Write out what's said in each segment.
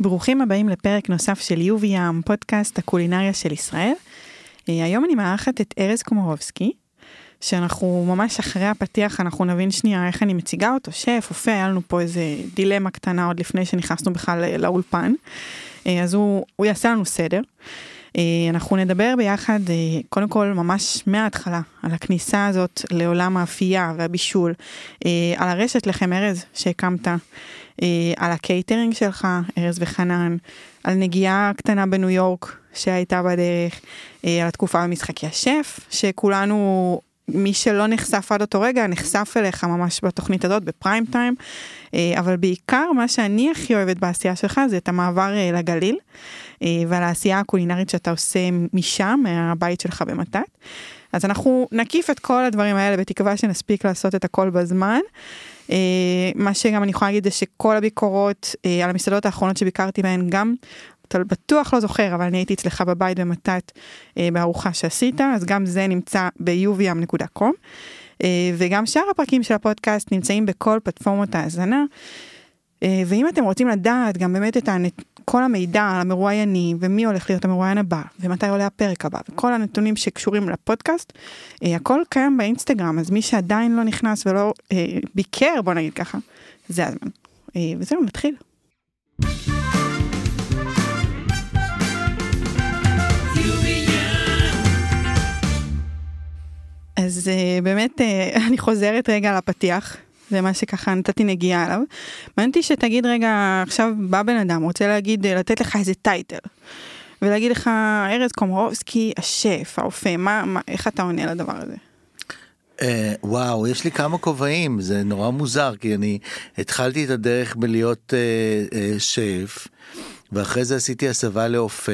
ברוכים הבאים לפרק נוסף של יובי ים, פודקאסט הקולינריה של ישראל. אה, היום אני מארחת את ארז קומורובסקי, שאנחנו ממש אחרי הפתיח אנחנו נבין שנייה איך אני מציגה אותו, שף, אופה, היה לנו פה איזה דילמה קטנה עוד לפני שנכנסנו בכלל לאולפן, אה, אז הוא, הוא יעשה לנו סדר. אה, אנחנו נדבר ביחד, קודם כל ממש מההתחלה, על הכניסה הזאת לעולם האפייה והבישול, על הרשת לחם ארז שהקמת, על הקייטרינג שלך, ארז וחנן, על נגיעה קטנה בניו יורק שהייתה בדרך, על התקופה במשחקי השף, שכולנו מי שלא נחשף עד אותו רגע נחשף אליך ממש בתוכנית הזאת ב prime time אבל בעיקר מה שאני הכי אוהבת בעשייה שלך זה את המעבר לגליל ועל העשייה הקולינרית שאתה עושה משם מהבית שלך במתת. אז אנחנו נקיף את כל הדברים האלה בתקווה שנספיק לעשות את הכל בזמן. מה שגם אני יכולה להגיד זה שכל הביקורות על המסעדות האחרונות שביקרתי בהן גם אתה בטוח לא זוכר, אבל אני הייתי אצלך בבית במתת אה, בארוחה שעשית, אז גם זה נמצא ב-uvm.com. אה, וגם שאר הפרקים של הפודקאסט נמצאים בכל פלטפורמות ההאזנה. אה, ואם אתם רוצים לדעת גם באמת את. כל המידע על המרואיינים ומי הולך להיות המרואיין הבא ומתי עולה הפרק הבא וכל הנתונים שקשורים לפודקאסט, אה, הכל קיים באינסטגרם, אז מי שעדיין לא נכנס ולא אה, ביקר, בוא נגיד ככה, זה הזמן. אה, וזהו, נתחיל. אז uh, באמת uh, אני חוזרת רגע לפתיח, זה מה שככה נתתי נגיעה עליו. מעניין אותי שתגיד רגע, עכשיו בא בן אדם, רוצה להגיד, אה, לתת לך איזה טייטל. ולהגיד לך, ארז קומרובסקי, השף, האופה, מה, מה, איך אתה עונה לדבר הזה? אה, וואו, יש לי כמה כובעים, זה נורא מוזר, כי אני התחלתי את הדרך בלהיות אה, אה, שף, ואחרי זה עשיתי הסבה לאופה,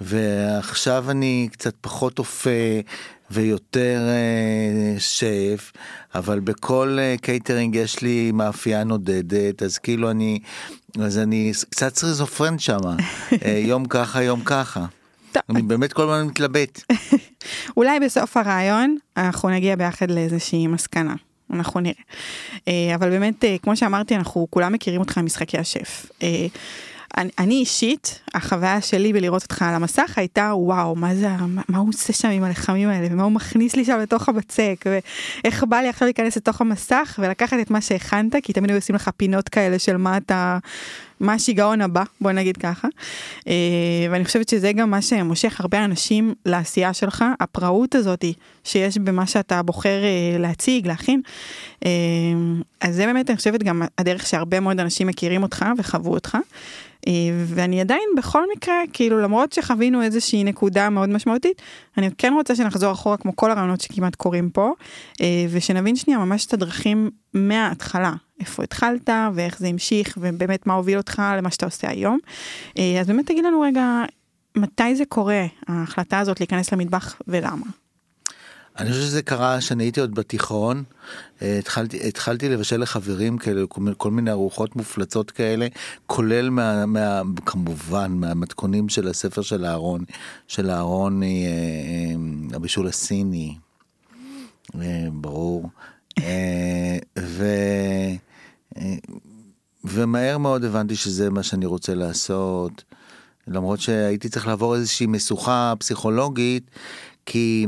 ועכשיו אני קצת פחות אופה, ויותר אה, שף, אבל בכל אה, קייטרינג יש לי מאפייה נודדת, אז כאילו אני, אז אני קצת סכיזופרן שם, uh, יום ככה, יום ככה. אני באמת כל הזמן מתלבט. אולי בסוף הרעיון אנחנו נגיע ביחד לאיזושהי מסקנה. אנחנו נראה. אבל באמת, כמו שאמרתי, אנחנו כולם מכירים אותך ממשחקי השף. אני, אני אישית, החוויה שלי בלראות אותך על המסך הייתה וואו, מה זה, מה, מה הוא עושה שם עם הלחמים האלה, ומה הוא מכניס לי שם לתוך הבצק, ואיך בא לי עכשיו להיכנס לתוך המסך ולקחת את מה שהכנת, כי תמיד היו עושים לך פינות כאלה של מה אתה, מה השיגעון הבא, בוא נגיד ככה. אה, ואני חושבת שזה גם מה שמושך הרבה אנשים לעשייה שלך, הפראות הזאתי שיש במה שאתה בוחר אה, להציג, להכין. אה, אז זה באמת, אני חושבת, גם הדרך שהרבה מאוד אנשים מכירים אותך וחוו אותך. ואני עדיין בכל מקרה, כאילו למרות שחווינו איזושהי נקודה מאוד משמעותית, אני כן רוצה שנחזור אחורה כמו כל הרעיונות שכמעט קורים פה, ושנבין שנייה ממש את הדרכים מההתחלה, איפה התחלת ואיך זה המשיך ובאמת מה הוביל אותך למה שאתה עושה היום. אז באמת תגיד לנו רגע, מתי זה קורה, ההחלטה הזאת להיכנס למטבח ולמה? אני חושב שזה קרה כשאני הייתי עוד בתיכון, התחלתי, התחלתי לבשל לחברים כאלה, כל מיני ארוחות מופלצות כאלה, כולל מה, מה, כמובן מהמתכונים של הספר של אהרון, של אהרון אה, אה, הבישול הסיני, אה, ברור. ו... ומהר מאוד הבנתי שזה מה שאני רוצה לעשות, למרות שהייתי צריך לעבור איזושהי משוכה פסיכולוגית, כי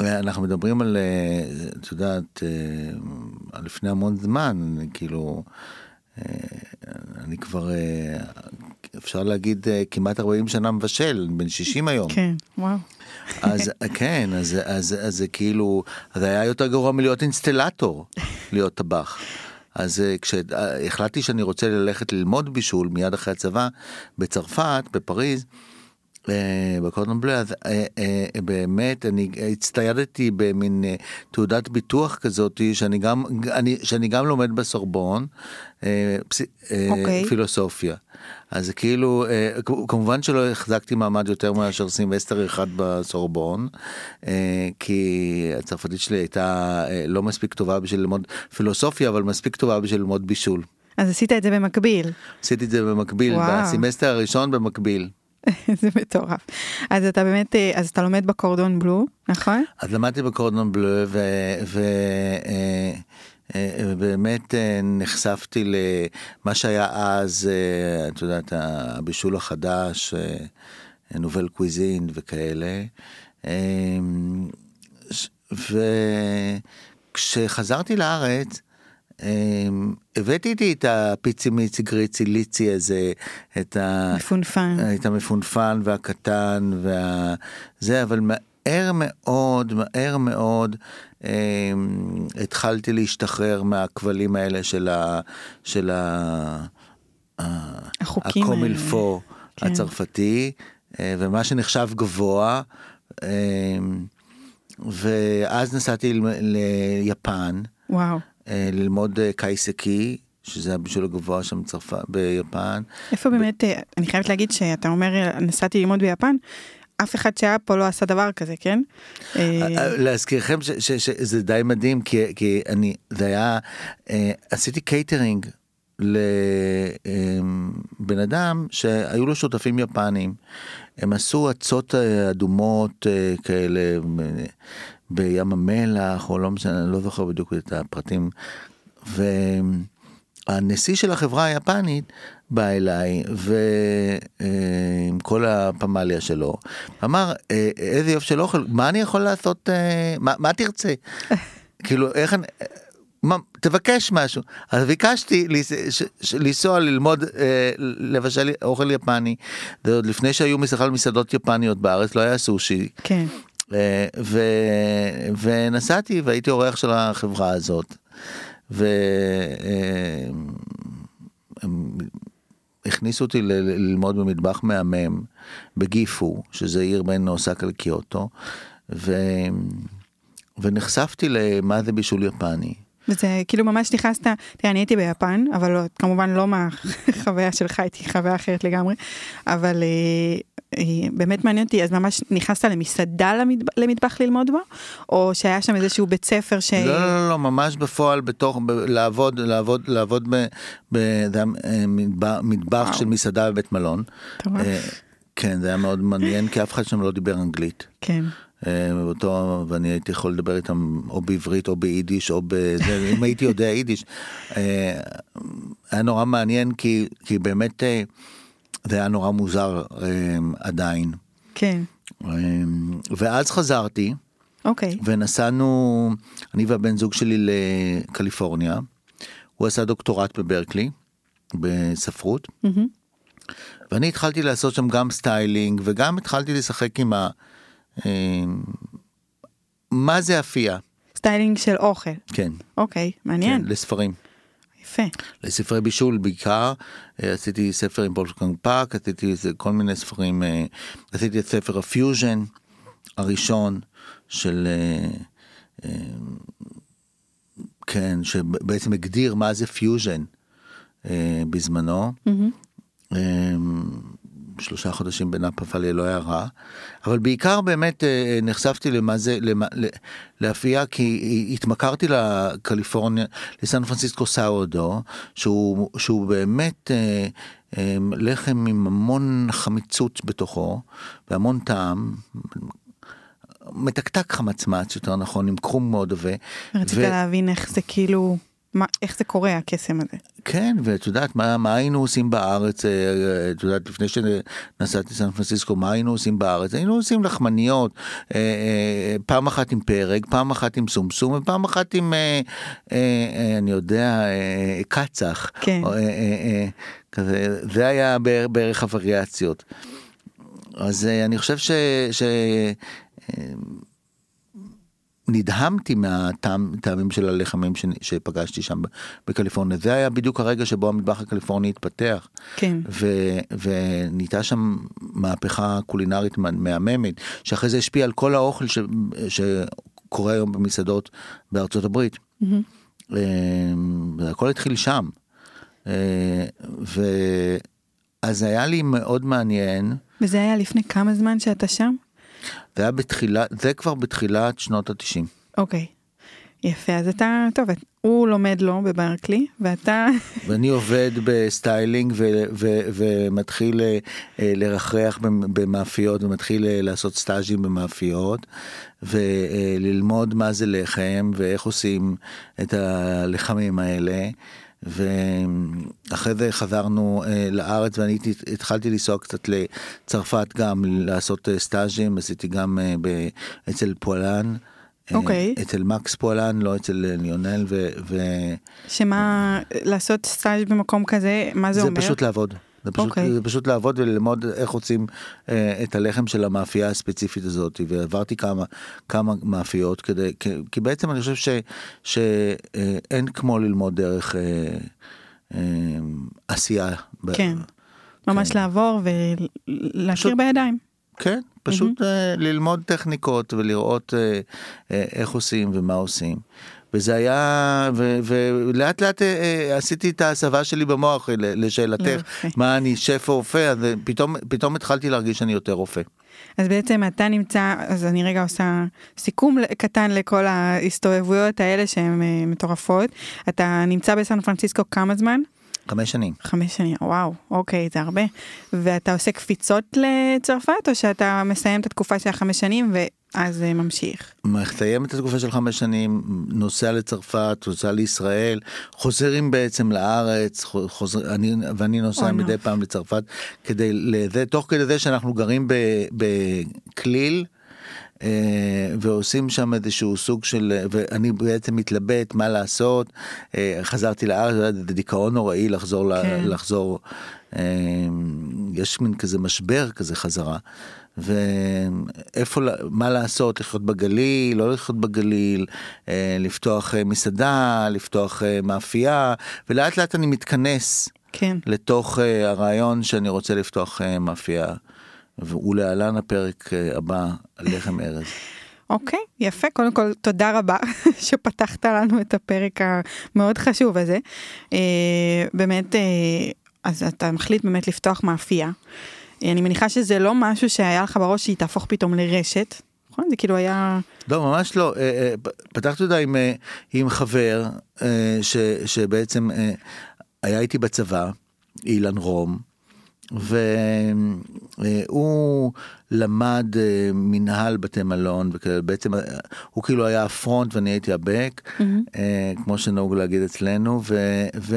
אנחנו מדברים על, אה, את יודעת, אה, לפני המון זמן, כאילו, אה, אני כבר, אפשר להגיד, כמעט 40 שנה מבשל, בן 60 היום. כן, וואו. אז כן, אז, אז, אז זה כאילו, זה היה יותר גרוע מלהיות אינסטלטור, להיות טבח. אז כשהחלטתי שאני רוצה ללכת ללמוד בישול מיד אחרי הצבא בצרפת, בפריז, אה, בקורדון בלו, אז אה, אה, באמת אני הצטיידתי במין תעודת ביטוח כזאת שאני גם, אני, שאני גם לומד בסורבון, פס, אוקיי. פילוסופיה. אז כאילו, כמובן שלא החזקתי מעמד יותר מאשר סימסטר אחד בסורבון, כי הצרפתית שלי הייתה לא מספיק טובה בשביל ללמוד פילוסופיה, אבל מספיק טובה בשביל ללמוד בישול. אז עשית את זה במקביל. עשיתי את זה במקביל, וואו. בסימסטר הראשון במקביל. זה מטורף. אז אתה באמת, אה, אז אתה לומד בקורדון בלו, נכון? אז למדתי בקורדון בלו. אה, אה, באמת אה, נחשפתי למה שהיה אז, את יודעת, הבישול החדש, נובל קוויזין וכאלה. וכשחזרתי לארץ, הבאתי איתי את הפיצי מיצי גריצי ליצי הזה, את ה... מפונפן. את המפונפן והקטן וה... זה, אבל מהר מאוד, מהר מאוד, אמ, התחלתי להשתחרר מהכבלים האלה של ה... של ה... הקומילפו כן. הצרפתי, אה, ומה שנחשב גבוה. אמ, ואז נסעתי ל- ליפן. וואו. אה, ללמוד אה, קייסקי, שזה הבישול הגבוה שם בצרפת, ביפן. איפה באמת, אה, אני חייבת להגיד שאתה אומר, נסעתי ללמוד ביפן, אף אחד שהיה פה לא עשה דבר כזה, כן? להזכירכם שזה די מדהים, כי, כי אני, זה היה, אה, עשיתי קייטרינג לבן אדם שהיו לו שותפים יפנים. הם עשו אצות אדומות כאלה בים המלח, או לא משנה, אני לא זוכר בדיוק את הפרטים. והנשיא של החברה היפנית בא אליי ועם כל הפמליה שלו אמר "אה, איזה יופי של אוכל מה אני יכול לעשות אה, מה, מה תרצה כאילו איך אני. מה, תבקש משהו אז ביקשתי לנסוע ללמוד אה, לבשל אוכל יפני זה עוד לפני שהיו בכלל מסעדות יפניות בארץ לא היה סושי כן. אה, ו... ונסעתי והייתי אורח של החברה הזאת. והכניסו אותי ל- ללמוד במטבח מהמם בגיפו, שזה עיר בין אוסקה לקיוטו, ו... ונחשפתי למה זה בישול יפני. וזה כאילו ממש נכנסת, תראה, אני הייתי ביפן, אבל לא, כמובן לא מהחוויה שלך, הייתי חוויה אחרת לגמרי, אבל אה, אה, באמת מעניין אותי, אז ממש נכנסת למסעדה למטבח, למטבח ללמוד בו, או שהיה שם איזשהו בית ספר ש... לא, לא, לא, לא, ממש בפועל, בתוך, ב, לעבוד, לעבוד, לעבוד ב, ב, זה היה אה. של מסעדה בבית מלון. מטורף. אה, כן, זה היה מאוד מעניין, כי אף אחד שם לא דיבר אנגלית. כן. אה, אותו, ואני הייתי יכול לדבר איתם או בעברית או ביידיש או בזה, אם הייתי יודע יידיש. אה, היה נורא מעניין כי, כי באמת אה, זה היה נורא מוזר עדיין. כן. ואז חזרתי אוקיי. ונסענו, אני והבן זוג שלי לקליפורניה. הוא עשה דוקטורט בברקלי, בספרות. מהמם. ואני התחלתי לעשות שם גם styling וגם התחלתי לשחק עם ה... אה, מה זה אפייה? styling של אוכל. כן, אוקיי, מעניין. כן, לספרים. יפה. לספרי בישול בעיקר, אה, עשיתי ספר עם וולפגנג פאק, עשיתי כל מיני ספרים, אה, עשיתי את ספר הפיוז'ן הראשון של, אה, כן, שבעצם הגדיר מה זה פיוז'ן בזמנו. מהמם. שלושה חודשים בנאפה ואלי לא היה רע, אבל בעיקר באמת אה, נחשפתי למה זה, למה, לאפייה, כי התמכרתי לקליפורניה, לסן פרנסיסקו sourdough, שהוא, שהוא באמת אה, אה, לחם עם המון חמיצות בתוכו, והמון טעם. מתקתק חמצמץ יותר נכון עם קרום מאוד עבה. רצית ו- להבין איך זה כאילו, מה- איך זה קורה הקסם הזה. כן, ואת יודעת, מה, מה היינו עושים בארץ, אה, אה, את יודעת, לפני שנסעתי לסן פרנסיסקו, מה היינו עושים בארץ? היינו עושים לחמניות, אה, אה, פעם אחת עם פרק, פעם אחת עם סומסום, ופעם אחת עם, אה, אני יודע, קצח. כן. כזה, זה היה בערך, הווריאציות. אז אני חושב ש... ש נדהמתי מהטעמים של הלחמים שפגשתי שם בקליפורניה. זה היה בדיוק הרגע שבו המטבח הקליפורני התפתח. כן. ו- ונהייתה שם מהפכה קולינרית מהממת, שאחרי זה השפיעה על כל האוכל ש- שקורה היום במסעדות בארצות הברית. מהמם. אה, הכל התחיל שם. אה, ואז היה לי מאוד מעניין, וזה היה לפני כמה זמן שאתה שם? זה היה בתחילה, זה כבר בתחילת שנות התשעים. אוקיי. יפה, אז אתה, טוב, הוא לומד לו בברקלי, ואתה, ואני עובד ב styling ו- ו- ומתחיל אה, אה, לרחרח במ- במאפיות ומתחיל אה, לעשות סטאז'ים במאפיות וללמוד מה זה לחם ואיך עושים את הלחמים האלה. ואחרי זה חזרנו אה, לארץ ואני התחלתי לנסוע קצת לצרפת גם לעשות אה, סטאז'ים עשיתי גם אה, ב- אצל פולן. אה, אוקיי. אצל מקס פולן לא אצל ליונל ו... ו- שמה, לעשות סטאז' במקום כזה, מה זה, זה אומר? פשוט לעבוד. זה פשוט, אוקיי. זה פשט לעבוד וללמוד איך עושים אה, את הלחם של המאפייה הספציפית הזאת ועברתי כמה כמה מאפיות כדי כי, כי בעצם אני חושב ש, שאין כמו ללמוד דרך אה, אה, עשייה. ב- כן. ממש כן. לעבור ולהכיר פשוט- בידיים. כן, פשוט אה, ללמוד טכניקות ולראות אה, אה, איך עושים ומה עושים. וזה היה, ו- ולאט לאט אה, אה, עשיתי את ההסבה שלי במוח אה, לשאלתך, יופי. מה אני שף או רופא, אז פתאום, פתאום התחלתי להרגיש שאני יותר רופא. אז בעצם אתה נמצא, אז אני רגע עושה סיכום קטן לכל ההסתובבויות האלה שהן מטורפות. אתה נמצא בסן פרנסיסקו כמה זמן? חמש שנים. חמש שנים, וואו, אוקיי, זה הרבה. ואתה עושה קפיצות לצרפת, או שאתה מסיים את התקופה של החמש שנים ואז זה ממשיך? מסיים את התקופה של חמש שנים, נוסע לצרפת, נוסע לישראל, חוזרים בעצם לארץ, חוזר, אני, ואני נוסע אוי, מדי. פעם לצרפת, כדי, לזה, תוך כדי זה שאנחנו גרים בכליל. אה, ועושים שם איזשהו סוג של ואני בעצם מתלבט מה לעשות אה, חזרתי לארץ זה דיכאון נוראי לחזור כן. לחזור אה, יש מין כזה משבר כזה חזרה ואיפה מה לעשות לחיות בגליל לא לחיות בגליל אה, לפתוח אה, מסעדה לפתוח אה, מאפייה ולאט לאט אני מתכנס כן. לתוך הרעיון שאני רוצה לפתוח מאפייה. ולהלן הפרק הבא לחם ארז. אוקיי, יפה. קודם כל, תודה רבה שפתחת לנו את הפרק המאוד חשוב הזה. באמת, אז אתה מחליט באמת לפתוח מאפייה. אני מניחה שזה לא משהו שהיה לך בראש שהיא תהפוך פתאום לרשת. נכון? זה כאילו היה... לא ממש לא אה, אה, פתחתי אותה עם, אה, עם חבר ש, שבעצם היה איתי בצבא אילן רום והוא למד מנהל בתי מלון ובעצם הוא כאילו היה הפרונט ואני הייתי הבק אה, כמו שנהוג להגיד אצלנו ו... ו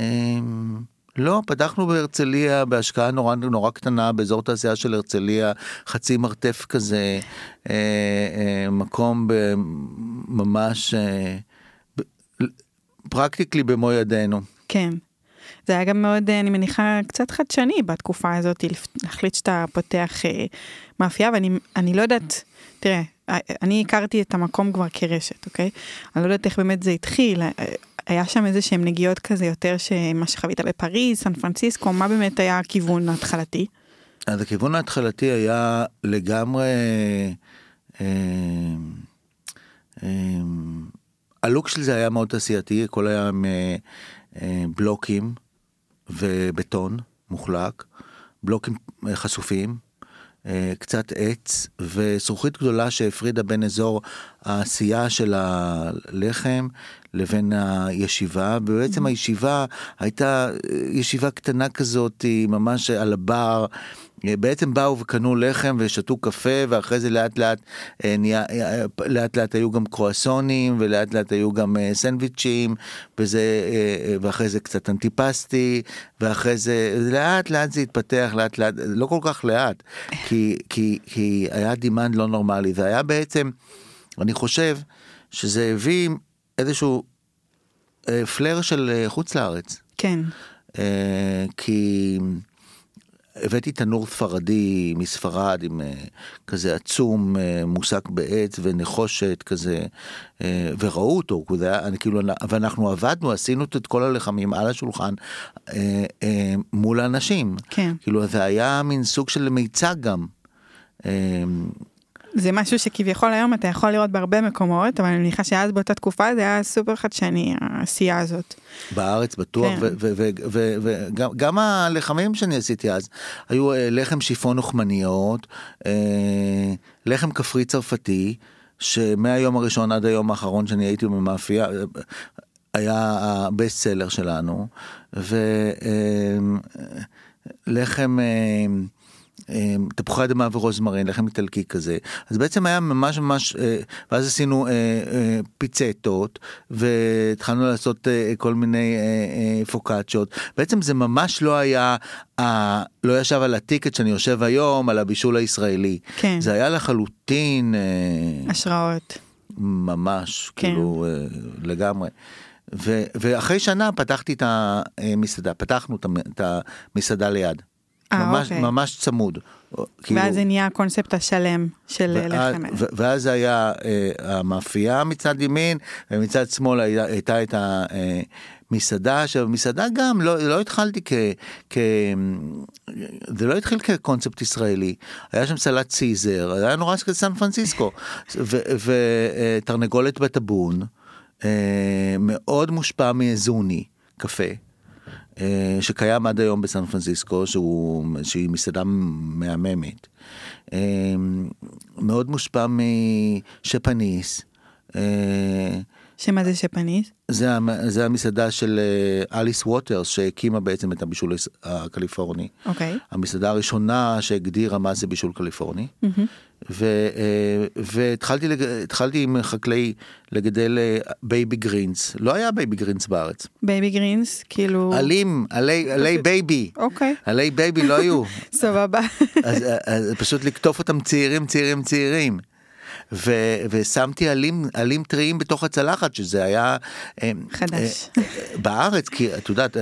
אמ, לא, פתחנו בהרצליה בהשקעה נורא נורא קטנה באזור תעשייה של הרצליה, חצי מרתף כזה, אה, אה, מקום ממש אה, פרקטיקלי במו ידינו. כן. זה היה גם מאוד, אני מניחה, קצת חדשני בתקופה הזאת, להחליט שאתה פותח אה, מאפייה, ואני אני לא יודעת, תראה, אה, אני הכרתי את המקום כבר כרשת, אוקיי? אני לא יודעת איך באמת זה התחיל, היה שם איזה שהם נגיעות כזה יותר שמה שחווית בפריז, סן פרנסיסקו, מה באמת היה הכיוון ההתחלתי? אז הכיוון ההתחלתי היה לגמרי, אה, אה, הלוק של זה היה מאוד תעשייתי, הכל היה עם אה, אה, בלוקים ובטון מוחלק, בלוקים אה, חשופים, אה, קצת עץ וזכוכית גדולה שהפרידה בין אזור העשייה של הלחם לבין הישיבה, ובעצם הישיבה הייתה אה, ישיבה קטנה כזאת, ממש על הבר. אה, בעצם באו וקנו לחם ושתו קפה ואחרי זה לאט לאט אה, נהיה, לאט לאט היו גם קרואסונים ולאט לאט היו גם סנדוויצ'ים וזה, ואחרי זה קצת אנטיפסטי ואחרי זה לאט לאט זה התפתח לאט לאט לא כל כך לאט כי, כי, כי היה דימנד לא נורמלי זה היה בעצם אני חושב שזה הביא איזשהו אה, פלר של אה, חוץ לארץ. כן, אה, כי הבאתי תנור ספרדי מספרד עם אה, כזה עצום אה, מוסק בעץ ונחושת כזה אה, וראו אותו כי זה היה, אני, כאילו ואנחנו עבדנו עשינו את כל הלחמים על השולחן אה, אה, מול האנשים כן. כאילו זה היה מין סוג של מיצג גם. אה, זה משהו שכביכול היום אתה יכול לראות בהרבה מקומות, אבל אני מניחה שאז באותה תקופה זה היה סופר חדשני, העשייה הזאת. בארץ בטוח כן. וגם גם הלחמים שאני עשיתי אז היו אה, לחם שיפון אוכמניות אה, לחם כפרי צרפתי שמהיום הראשון עד היום האחרון שאני הייתי במאפייה, היה הבסט סלר שלנו, ולחם תפוחי אדמה ורוזמרין, לחם איטלקי כזה. אז בעצם היה ממש ממש, אה, ואז עשינו אה, אה, פיצטות, והתחלנו לעשות כל מיני פוקאצ'ות. בעצם זה ממש לא היה, לא ישב על הטיקט שאני יושב היום, על הבישול הישראלי. כן. זה היה לחלוטין... השראות. ממש, כן. כאילו, לגמרי. ו, ואחרי שנה פתחתי את המסעדה, פתחנו את המסעדה ליד. 아, אה, ממש, אוקיי. ממש צמוד. כאילו, ואז זה נהיה הקונספט השלם של לחם. ואז היה אה, המאפייה מצד ימין, ומצד שמאל היה, הייתה את המסעדה, עכשיו מסעדה גם, לא, לא התחלתי כ... כ זה לא התחיל כקונספט ישראלי, היה שם סלט סיזר, היה נורא סן פרנסיסקו, ותרנגולת בטבון, אה, מאוד מושפע מאזוני, קפה. אה, שקיים עד היום בסן פרנסיסקו, שהוא, שהיא מסעדה מהממת. אה, מאוד מושפע משפניס. אה, שמה זה שפניס? זה, זה המסעדה של אליס ווטרס שהקימה בעצם את הבישול הקליפורני. אוקיי. Okay. המסעדה הראשונה שהגדירה מה זה בישול קליפורני. Mm-hmm. ו, אה, והתחלתי עם חקלאי לגדל baby אה, greens לא היה baby greens בארץ. baby greens כאילו עלים עלי עלי baby אוקיי עלי baby לא היו סבבה אז, אז פשוט לקטוף אותם צעירים צעירים צעירים. ו, ושמתי עלים עלים טריים בתוך הצלחת שזה היה אה, חדש בארץ כי את יודעת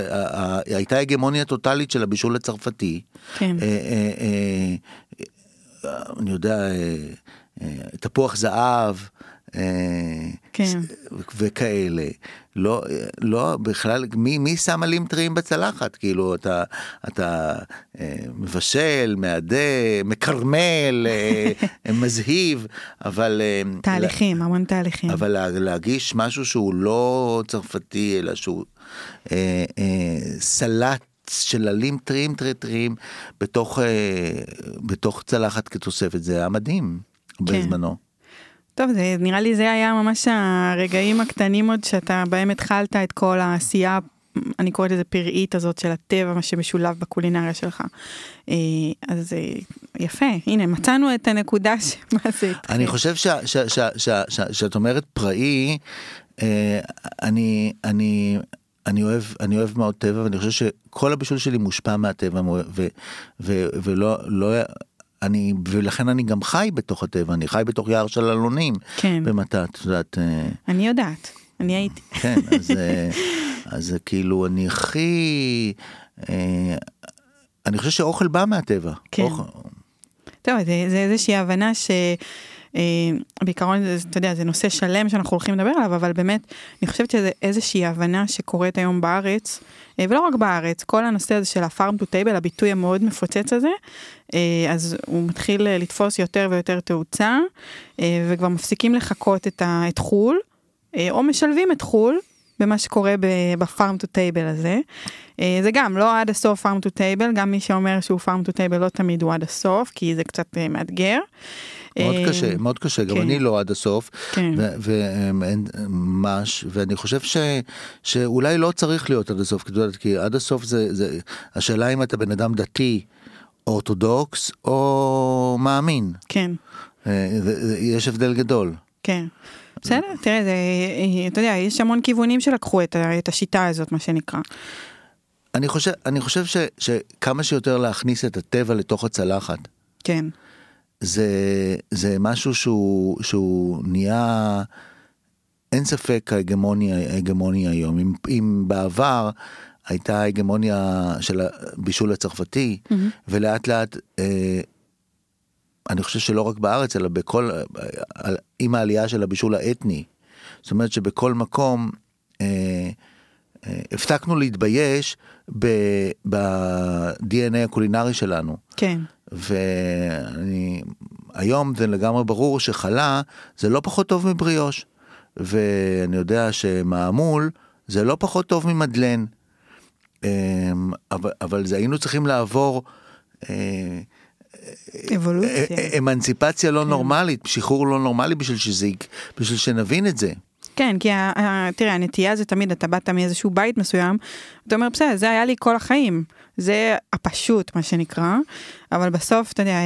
הייתה הגמוניה טוטאלית של הבישול הצרפתי. כן. אני יודע, אה, אה, תפוח זהב. אה, כן. וכאלה. לא, לא, בכלל, מי, מי שם עלים טריים בצלחת? כאילו, אתה, אתה מבשל, מעדה, מקרמל, מזהיב, אבל... תהליכים, המון תהליכים. אבל להגיש משהו שהוא לא צרפתי, אלא שהוא אה, אה, סלט של עלים טריים טרי טריים בתוך, אה, בתוך צלחת כתוספת, זה היה מדהים כן. בזמנו. טוב, זה, נראה לי זה היה ממש הרגעים הקטנים עוד שאתה בהם התחלת את כל העשייה, אני קוראת לזה פראית הזאת של הטבע, מה שמשולב בקולינריה שלך. אה, אז אה, יפה, הנה, מצאנו את הנקודה שמה זה. אני חושב שאת אומרת פראי, אני, אני, אני אוהב, אני אוהב מאוד טבע ואני חושב שכל הבישול שלי מושפע מהטבע ו, ו, ו, ולא, לא, אני, ולכן אני גם חי בתוך הטבע, אני חי בתוך יער של אלונים. כן. במתת, את יודעת. אה, אני יודעת, אני הייתי. כן, אז, אה, אז כאילו אני הכי, אה, אני חושב שאוכל בא מהטבע. כן. אוכל... טוב, זה, זה איזושהי הבנה ש... אה, בעיקרון, אתה יודע, זה נושא שלם שאנחנו הולכים לדבר עליו, אבל באמת, אני חושבת שזה איזושהי הבנה שקורית היום בארץ, אה, ולא רק בארץ, כל הנושא הזה של ה farm to table, הביטוי המאוד מפוצץ הזה, אה, אז הוא מתחיל לתפוס יותר ויותר תאוצה, וכבר מפסיקים לחקות את, חו"ל, או משלבים את חו"ל. במה שקורה ב farm to table הזה. זה גם לא עד הסוף farm to table, גם מי שאומר שהוא farm to table לא תמיד הוא עד הסוף, כי זה קצת מאתגר. מאוד אה, קשה, מאוד קשה, גם כן. אני לא עד הסוף, כן. וממש, ואני חושב שאולי לא צריך להיות עד הסוף, כי עד הסוף זה, זה, השאלה אם אתה בן אדם דתי, אורתודוקס או מאמין. כן. אה, יש הבדל גדול. כן. בסדר, תראה, זה, אתה יודע, יש המון כיוונים שלקחו את, את השיטה הזאת, מה שנקרא. אני חושב, אני חושב ש, שכמה שיותר להכניס את הטבע לתוך הצלחת. כן. זה, זה משהו שהוא, שהוא נהיה, אין ספק ההגמוניה, ההגמוניה היום. אם, אם בעבר הייתה ההגמוניה של הבישול הצרפתי, mm-hmm. ולאט לאט, אה, אני חושב שלא רק בארץ, אלא בכל, אה, עם העלייה של הבישול האתני. זאת אומרת שבכל מקום, אה, אה, הפסקנו להתבייש ב-DNA הקולינרי שלנו. כן. ואני, היום זה לגמרי ברור שחלה זה לא פחות טוב מבריאוש. ואני יודע שמעמול זה לא פחות טוב ממדלן. אמ, אבל, אבל זה היינו צריכים לעבור אה, אבולוציה. אה, אמנציפציה לא נורמלית, שחרור לא נורמלי בשביל שזה, בשביל שנבין את זה. כן, כי תראה, הנטייה זה תמיד, אתה באת מאיזשהו בית מסוים, אתה אומר, בסדר, זה היה לי כל החיים. זה הפשוט, מה שנקרא, אבל בסוף, אתה יודע, אה,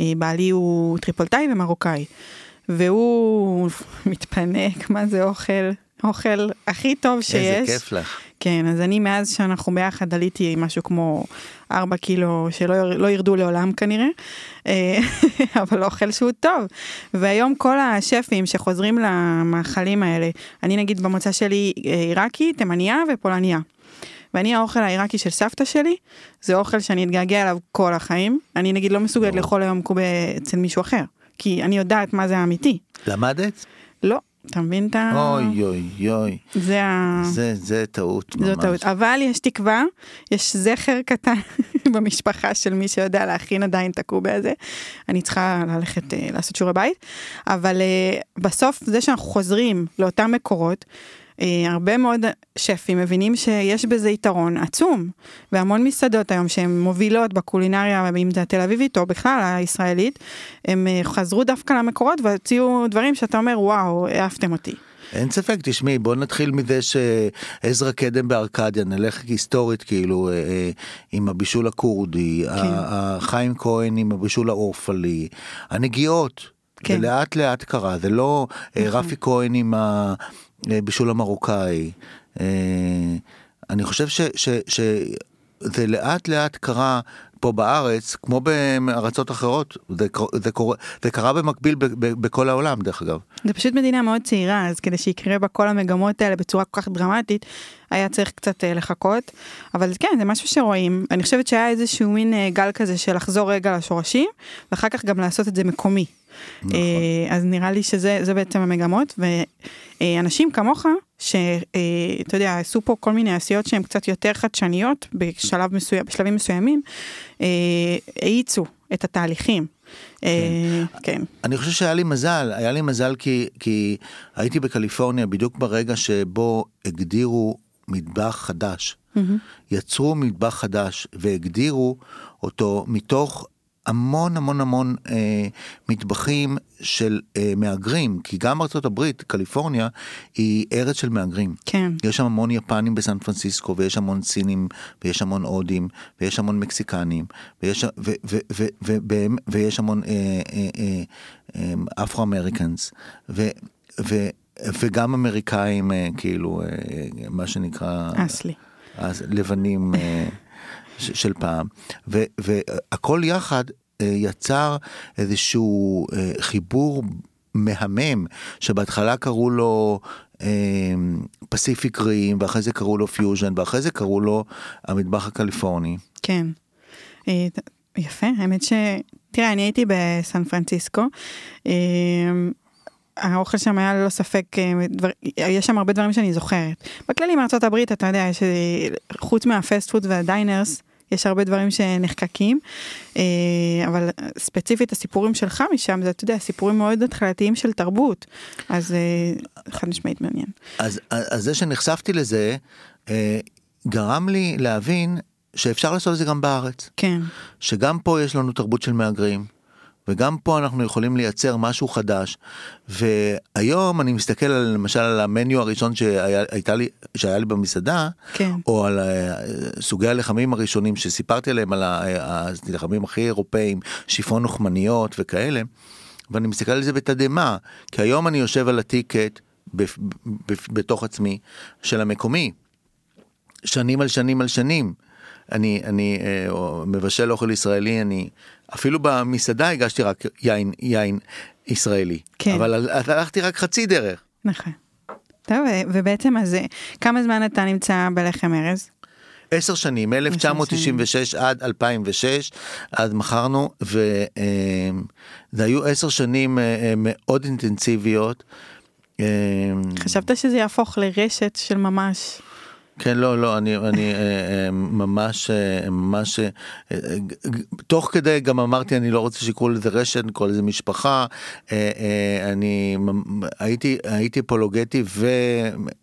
אה, בעלי הוא טריפולטאי ומרוקאי, והוא מתפנק, מה זה אוכל, אוכל הכי טוב שיש. איזה כיף לך. כן, אז אני מאז שאנחנו ביחד עליתי משהו כמו 4 קילו שלא יר- לא ירדו לעולם כנראה, אה, אבל אוכל שהוא טוב. והיום כל השפים שחוזרים למאכלים האלה, אני נגיד במוצא שלי אה, עיראקי, תימניה ופולניה. ואני האוכל העיראקי של סבתא שלי, זה אוכל שאני אתגעגע אליו כל החיים. אני נגיד לא מסוגלת לאכול היום קובה אצל מישהו אחר, כי אני יודעת מה זה האמיתי. למדת? לא, אתה מבין את ה... אוי אוי אוי. זה ה... זה, זה טעות ממש. זו טעות, אבל יש תקווה, יש זכר קטן במשפחה של מי שיודע להכין עדיין את הקובה הזה. אני צריכה ללכת uh, לעשות שיעורי בית, אבל uh, בסוף זה שאנחנו חוזרים לאותם מקורות, הרבה מאוד שפים מבינים שיש בזה יתרון עצום, והמון מסעדות היום שהן מובילות בקולינריה, אם זה התל אביבית או בכלל הישראלית, הם uh, חזרו דווקא למקורות והוציאו דברים שאתה אומר, וואו, העפתם אותי. אין ספק, תשמעי, בוא נתחיל מזה שעזרא קדם בארקדיה, נלך היסטורית כאילו אה, אה, עם הבישול הכורדי, כן. ה- ה- חיים כהן עם הבישול האורפלי, הנגיעות, כן. זה לאט קרה, זה לא אה, רפי כהן עם הבישול המרוקאי. אה, אני חושב ש- ש- שזה לאט לאט קרה. פה בארץ, כמו בארצות אחרות, זה, זה, קורה, זה קרה במקביל ב- ב- בכל העולם דרך אגב. זה פשוט מדינה מאוד צעירה, אז כדי שיקרה בה כל המגמות האלה בצורה כל כך דרמטית, היה צריך קצת אה, לחכות. אבל כן, זה משהו שרואים. אני חושבת שהיה איזשהו מין אה, גל כזה של לחזור רגע לשורשים, ואחר כך גם לעשות את זה מקומי. נכון. אה, אז נראה לי שזה זה בעצם המגמות, ואנשים כמוך, שאתה יודע, עשו פה כל מיני עשיות שהן קצת יותר חדשניות בשלב מסוים, בשלבים מסוימים, אה, האיצו את התהליכים. אה, כן. אני חושב שהיה לי מזל, היה לי מזל כי, כי הייתי בקליפורניה בדיוק ברגע שבו הגדירו מטבח חדש. יצרו מטבח חדש והגדירו אותו מתוך המון המון המון אה, מטבחים של אה, מהגרים, כי גם ארצות הברית, קליפורניה, היא ארץ של מהגרים. כן. יש שם המון יפנים בסן פרנסיסקו, ויש המון סינים, ויש המון הודים, ויש המון מקסיקנים, ויש, ו, ו, ו, ו, ו, ויש המון אה, אה, אה, אה, Afro-Americans, ו, ו, וגם אמריקאים, אה, כאילו, אה, מה שנקרא... אסלי. אז לבנים אה, של פעם, והכל יחד אה, יצר איזשהו אה, חיבור מהמם, שבהתחלה קראו לו Pacific Rim, ואחרי זה קראו לו פיוז'ן, ואחרי זה קראו לו המטבח הקליפורני. כן. אה, יפה, האמת ש... תראה, אני הייתי בסן פרנסיסקו. אה, האוכל שם היה ללא ספק, דבר, יש שם הרבה דברים שאני זוכרת. בכללי מארצות הברית, אתה יודע, יש, אה, חוץ מהפסט פוד והדיינרס, יש הרבה דברים שנחקקים, אה, אבל ספציפית הסיפורים שלך משם, זה, אתה יודע, סיפורים מאוד התחלתיים של תרבות. אז אה, חד משמעית מעניין. אז, אז זה שנחשפתי לזה, אה, גרם לי להבין שאפשר לעשות את זה גם בארץ. כן, שגם פה יש לנו תרבות של מהגרים, וגם פה אנחנו יכולים לייצר משהו חדש. והיום אני מסתכל על, למשל על המניו הראשון שהיה, לי, שהיה לי במסעדה, כן. או על אה, סוגי הלחמים הראשונים שסיפרתי עליהם, על ה- הלחמים הכי אירופאים, שיפון לוחמניות וכאלה, ואני מסתכל על זה בתדהמה, כי היום אני יושב על הטיקט בתוך עצמי של המקומי. שנים על שנים על שנים. אני, אני אה, מבשל אוכל ישראלי, אני אפילו במסעדה הגשתי רק יין, יין ישראלי. כן. אבל הל- הלכתי רק חצי דרך. נכון. טוב, ובעצם אז כמה זמן אתה נמצא בלחם ארז? עשר שנים, מ-1996 עד 2006, אז מכרנו, וזה היו עשר שנים אה, אה, מאוד אינטנסיביות. אה, חשבת שזה יהפוך לרשת של ממש. כן, לא, לא, אני, אני אה, אה, ממש, אה, ממש, תוך כדי גם אמרתי, אני לא רוצה שיקראו לזה רשת, נקרא לזה משפחה. אני הייתי, הייתי פולוגטי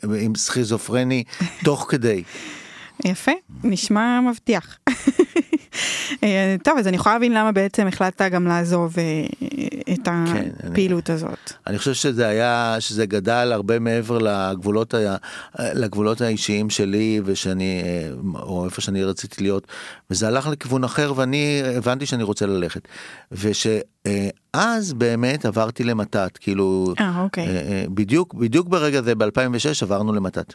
ועם סכיזופרני תוך כדי. יפה, נשמע מבטיח. אה, טוב, אז אני יכולה להבין למה בעצם החלטת גם לעזוב אה, את כן, הפעילות הזאת. אני חושב שזה היה, שזה גדל הרבה מעבר לגבולות, ה- לגבולות האישיים שלי ושאני, אה, או איפה שאני רציתי להיות, וזה הלך לכיוון אחר ואני הבנתי שאני רוצה ללכת. ושאז באמת עברתי למתת, כאילו, אה, אוקיי. בדיוק, בדיוק ברגע זה ב-2006 עברנו למתת.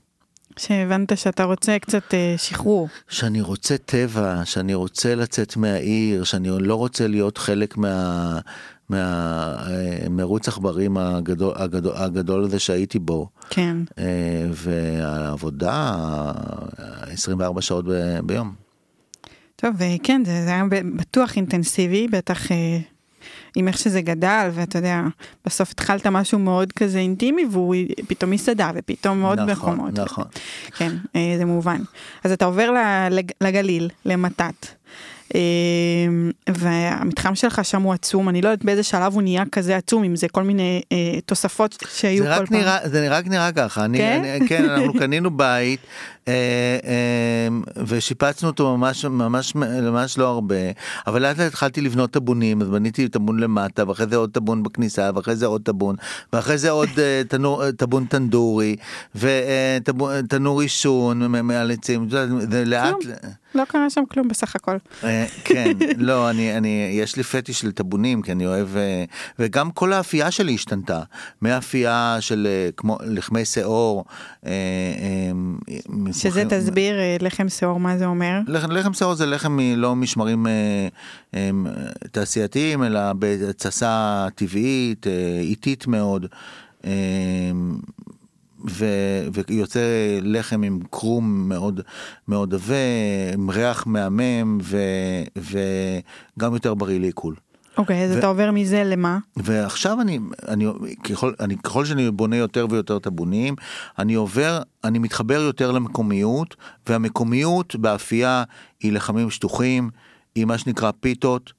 שהבנת שאתה רוצה קצת אה, שחרור. שאני רוצה טבע, שאני רוצה לצאת מהעיר, שאני לא רוצה להיות חלק מה... מהמרוץ עכברים הגדול, הגדול, הגדול הזה שהייתי בו, כן. אה, והעבודה 24 שעות ב- ביום. טוב, אה, כן, זה, זה היה בטוח אינטנסיבי, בטח אה, עם איך שזה גדל, ואתה יודע, בסוף התחלת משהו מאוד כזה אינטימי, והוא פתאום מסעדה, ופתאום עוד נכון, מקומות. נכון. כן, אה, זה מובן. אז אתה עובר לגליל, למתת. אה, והמתחם שלך שם הוא עצום, אני לא יודעת באיזה שלב הוא נהיה כזה עצום, אם זה כל מיני אה, תוספות שהיו כל רק פעם. נראה, זה רק נראה ככה, אני, כן? אני, כן, אנחנו קנינו בית ושיפצנו אותו ממש ממש ממש לא הרבה, אבל לאט לאט התחלתי לבנות טבונים, אז בניתי טבון למטה, ואחרי זה עוד טבון בכניסה, ואחרי זה עוד טבון, ואחרי זה עוד אה, אה, טבון טנדורי, ותנור עישון מ- מעל עצים, את יודעת, זה לאט. לא קרה שם כלום בסך הכל. אה, כן, לא, אני, אני, יש לי פטיש של טבונים, כי אני אוהב, אה, וגם כל האפייה שלי השתנתה, מאפייה של אה, כמו לחמי שאור, אה, אה, שזה מפוחים- תסביר אה, לחם שאור מה זה אומר. לחם, לחם שאור זה לחם מלא משמרים אה, אה, תעשייתיים, אלא בהתססה טבעית, אה, איטית מאוד. אה, ו, ויוצא לחם עם קרום מאוד מאוד עבה, עם ריח מהמם ו, וגם יותר בריא לעיכול. אוקיי, אז ו- אתה עובר מזה למה? ועכשיו אני, אני, ככל, אני, ככל שאני בונה יותר ויותר טבונים, אני עובר, אני מתחבר יותר למקומיות, והמקומיות באפייה היא לחמים שטוחים, היא מה שנקרא פיתות.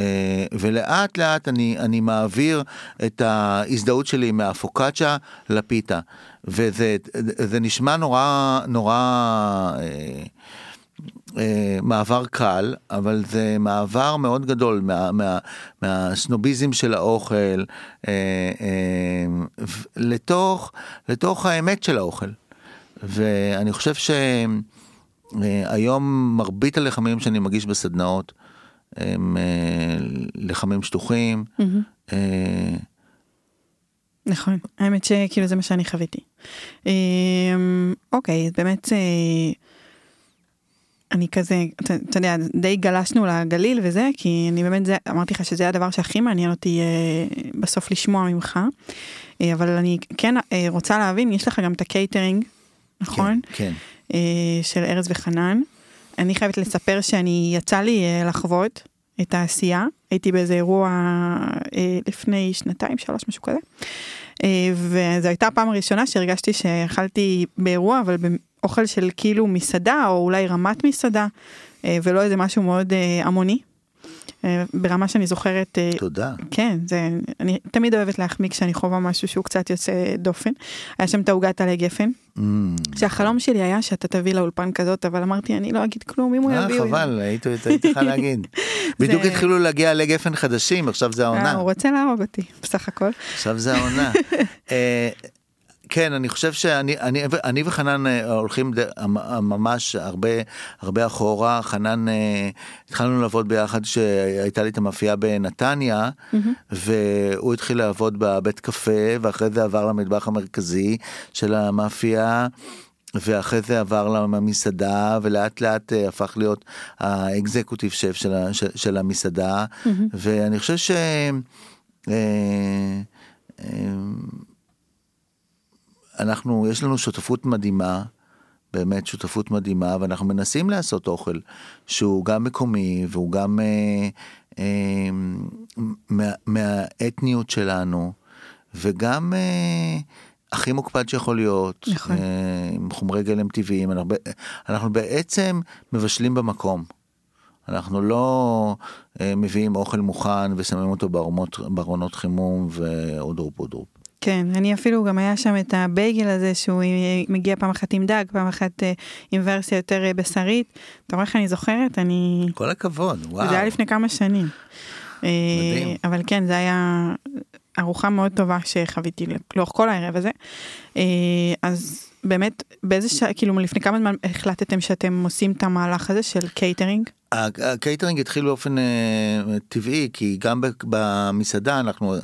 אה, ולאט לאט אני, אני מעביר את ההזדהות שלי מהפוקצ'ה לפיתה וזה זה נשמע נורא נורא אה, מעבר קל, אבל זה מעבר מאוד גדול מה, מה, מהסנוביזם של האוכל אה, אה, לתוך, לתוך האמת של האוכל. ואני חושב שהיום מרבית הלחמים שאני מגיש בסדנאות הם אה, לחמים שטוחים. אה, נכון, האמת שכאילו זה מה שאני חוויתי. אוקיי, באמת, אה, אני כזה, אתה אתה יודע, די גלשנו לגליל וזה, כי אני באמת, זה, אמרתי לך שזה הדבר שהכי מעניין אותי אה, בסוף לשמוע ממך, אה, אבל אני כן אה, רוצה להבין, יש לך גם את הקייטרינג, נכון? כן. אה, של ארז וחנן. אני חייבת לספר שאני, יצא לי אה, לחוות את העשייה, הייתי באיזה אירוע אה, לפני שנתיים, שלוש, משהו כזה. אה, וזו הייתה הפעם הראשונה שהרגשתי שאכלתי באירוע, אבל באוכל של כאילו מסעדה, או אולי רמת מסעדה, אה, ולא איזה משהו מאוד אה, המוני. אה, ברמה שאני זוכרת, אה, תודה. כן, זה, אני תמיד אוהבת להחמיא כשאני חווה משהו שהוא קצת יוצא דופן. היה שם את העוגת עלי גפן, Mm. שהחלום שלי היה שאתה תביא לאולפן כזאת, אבל אמרתי, אני לא אגיד כלום, אם הוא אה, יביא... הוא חבל, הייתי צריכה להגיד. בדיוק זה- התחילו להגיע עלי גפן חדשים, עכשיו זה אה, העונה. הוא רוצה להרוג אותי, בסך הכל. עכשיו זה העונה. כן, אני חושב שאני אני, אני וחנן אה, הולכים ד, ממש הרבה הרבה אחורה. חנן, אה, התחלנו לעבוד ביחד כשהייתה לי את המאפייה בנתניה, והוא התחיל לעבוד בבית קפה, ואחרי זה עבר למטבח המרכזי של המאפייה. ואחרי זה עבר למסעדה ולאט לאט אה, הפך להיות האקזקוטיב שף של, של, של המסעדה ואני חושב ש... אה, אה, אנחנו, יש לנו שותפות מדהימה, באמת שותפות מדהימה, ואנחנו מנסים לעשות אוכל שהוא גם מקומי והוא גם אה, אה, מה, מהאתניות שלנו, וגם אה, הכי מוקפד שיכול להיות, נכון. אה, עם חומרי גלם טבעיים, אנחנו, אנחנו בעצם מבשלים במקום. אנחנו לא אה, מביאים אוכל מוכן ושמים אותו בארונות, בארונות חימום ואודרופ אודרופ. כן, אני אפילו גם היה שם את הבייגל הזה שהוא מגיע פעם אחת עם דג, פעם אחת אה, עם ורסיה יותר אה, בשרית. אתה רואה איך אני זוכרת? אני... כל הכבוד, וואו. זה היה לפני כמה שנים. אה, מדהים. אבל כן, זה היה ארוחה מאוד טובה שחוויתי לאורך כל הערב הזה. אה, אז באמת, באיזה שעה, כאילו לפני כמה זמן החלטתם שאתם עושים את המהלך הזה של קייטרינג? הקייטרינג התחיל באופן אה, טבעי, כי גם במסעדה אנחנו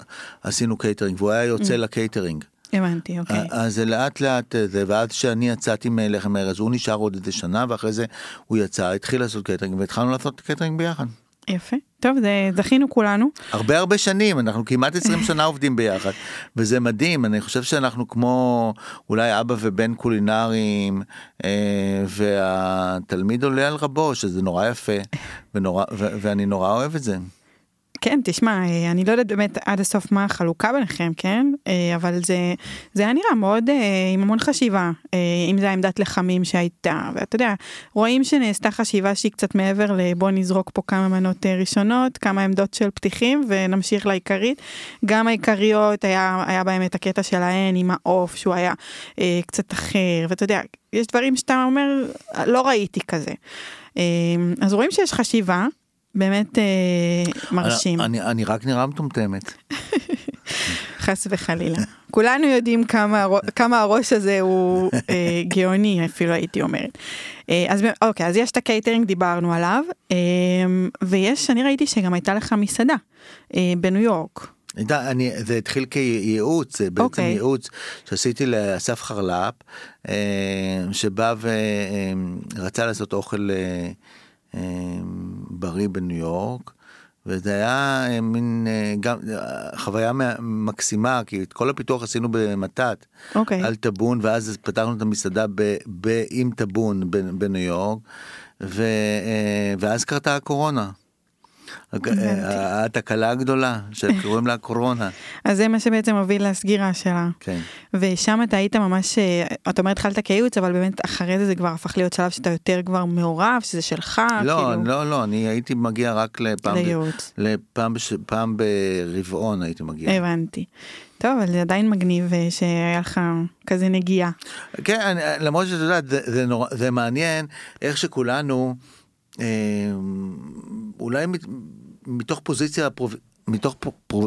עשינו קייטרינג, והוא היה יוצא לקייטרינג. הבנתי, אוקיי. אז זה לאט לאט אה, ואז שאני יצאתי מלחם ארז, הוא נשאר עוד איזה שנה, ואחרי זה הוא יצא, התחיל לעשות קייטרינג, והתחלנו לעשות קייטרינג ביחד. יפה. טוב, זה זכינו כולנו. הרבה הרבה שנים, אנחנו כמעט 20 שנה עובדים ביחד, וזה מדהים, אני חושב שאנחנו כמו אולי אבא ובן קולינריים, אה, והתלמיד עולה על רבו, שזה נורא יפה, ונורא, ו- ואני נורא אוהב את זה. כן, תשמע, אה, אני לא יודעת באמת עד הסוף מה החלוקה ביניכם, כן? אה, אבל זה, זה היה נראה מאוד אה, עם המון חשיבה, אם זה העמדת לחמים שהייתה, ואתה יודע, רואים שנעשתה חשיבה שהיא קצת מעבר לבוא נזרוק פה כמה מנות ראשונות, כמה עמדות של פתיחים, ונמשיך לעיקרית. גם העיקריות, היה, היה בהם את הקטע שלהן עם העוף, שהוא היה קצת אחר, ואתה יודע, יש דברים שאתה אומר, לא ראיתי כזה. אז רואים שיש חשיבה. באמת אה, מרשים. אני, אני רק נראה מטומטמת. חס וחלילה. כולנו יודעים כמה, כמה הראש הזה הוא אה, גאוני אפילו הייתי אומרת. אה, אז אוקיי, אז יש את הקייטרינג, דיברנו עליו, אה, ויש, אני ראיתי שגם הייתה לך מסעדה אה, בניו יורק. אני, זה התחיל כייעוץ, זה בעצם אוקיי. ייעוץ שעשיתי לאסף חרל"פ, אה, שבא ורצה לעשות אוכל אה, אה, בריא בניו יורק. וזה היה אה, מין אה, גם אה, חוויה מה- מקסימה כי את כל הפיתוח עשינו במתת אוקיי. על טאבון ואז פתחנו את המסעדה ב, ב, עם טאבון בניו יורק ו, ואז קרתה הקורונה. התקלה הגדולה שקוראים לה קורונה. אז זה מה שבעצם הוביל לסגירה שלה. כן. ושם אתה היית ממש, אה, אתה אומר התחלת כייעוץ, אבל באמת אחרי זה זה כבר הפך להיות שלב שאתה יותר כבר מעורב, שזה שלך, לא, כאילו, לא, לא, אני הייתי מגיע רק לפעם, לייעוץ. לפעם, פעם ברבעון הייתי מגיע. הבנתי. טוב, אבל זה עדיין מגניב אה, שהיה לך כזה נגיעה. כן, אני, למרות שאת יודעת, זה, זה, נורא, זה מעניין איך שכולנו, אה, אולי מת, מתוך פוזיציה פרוב... מתוך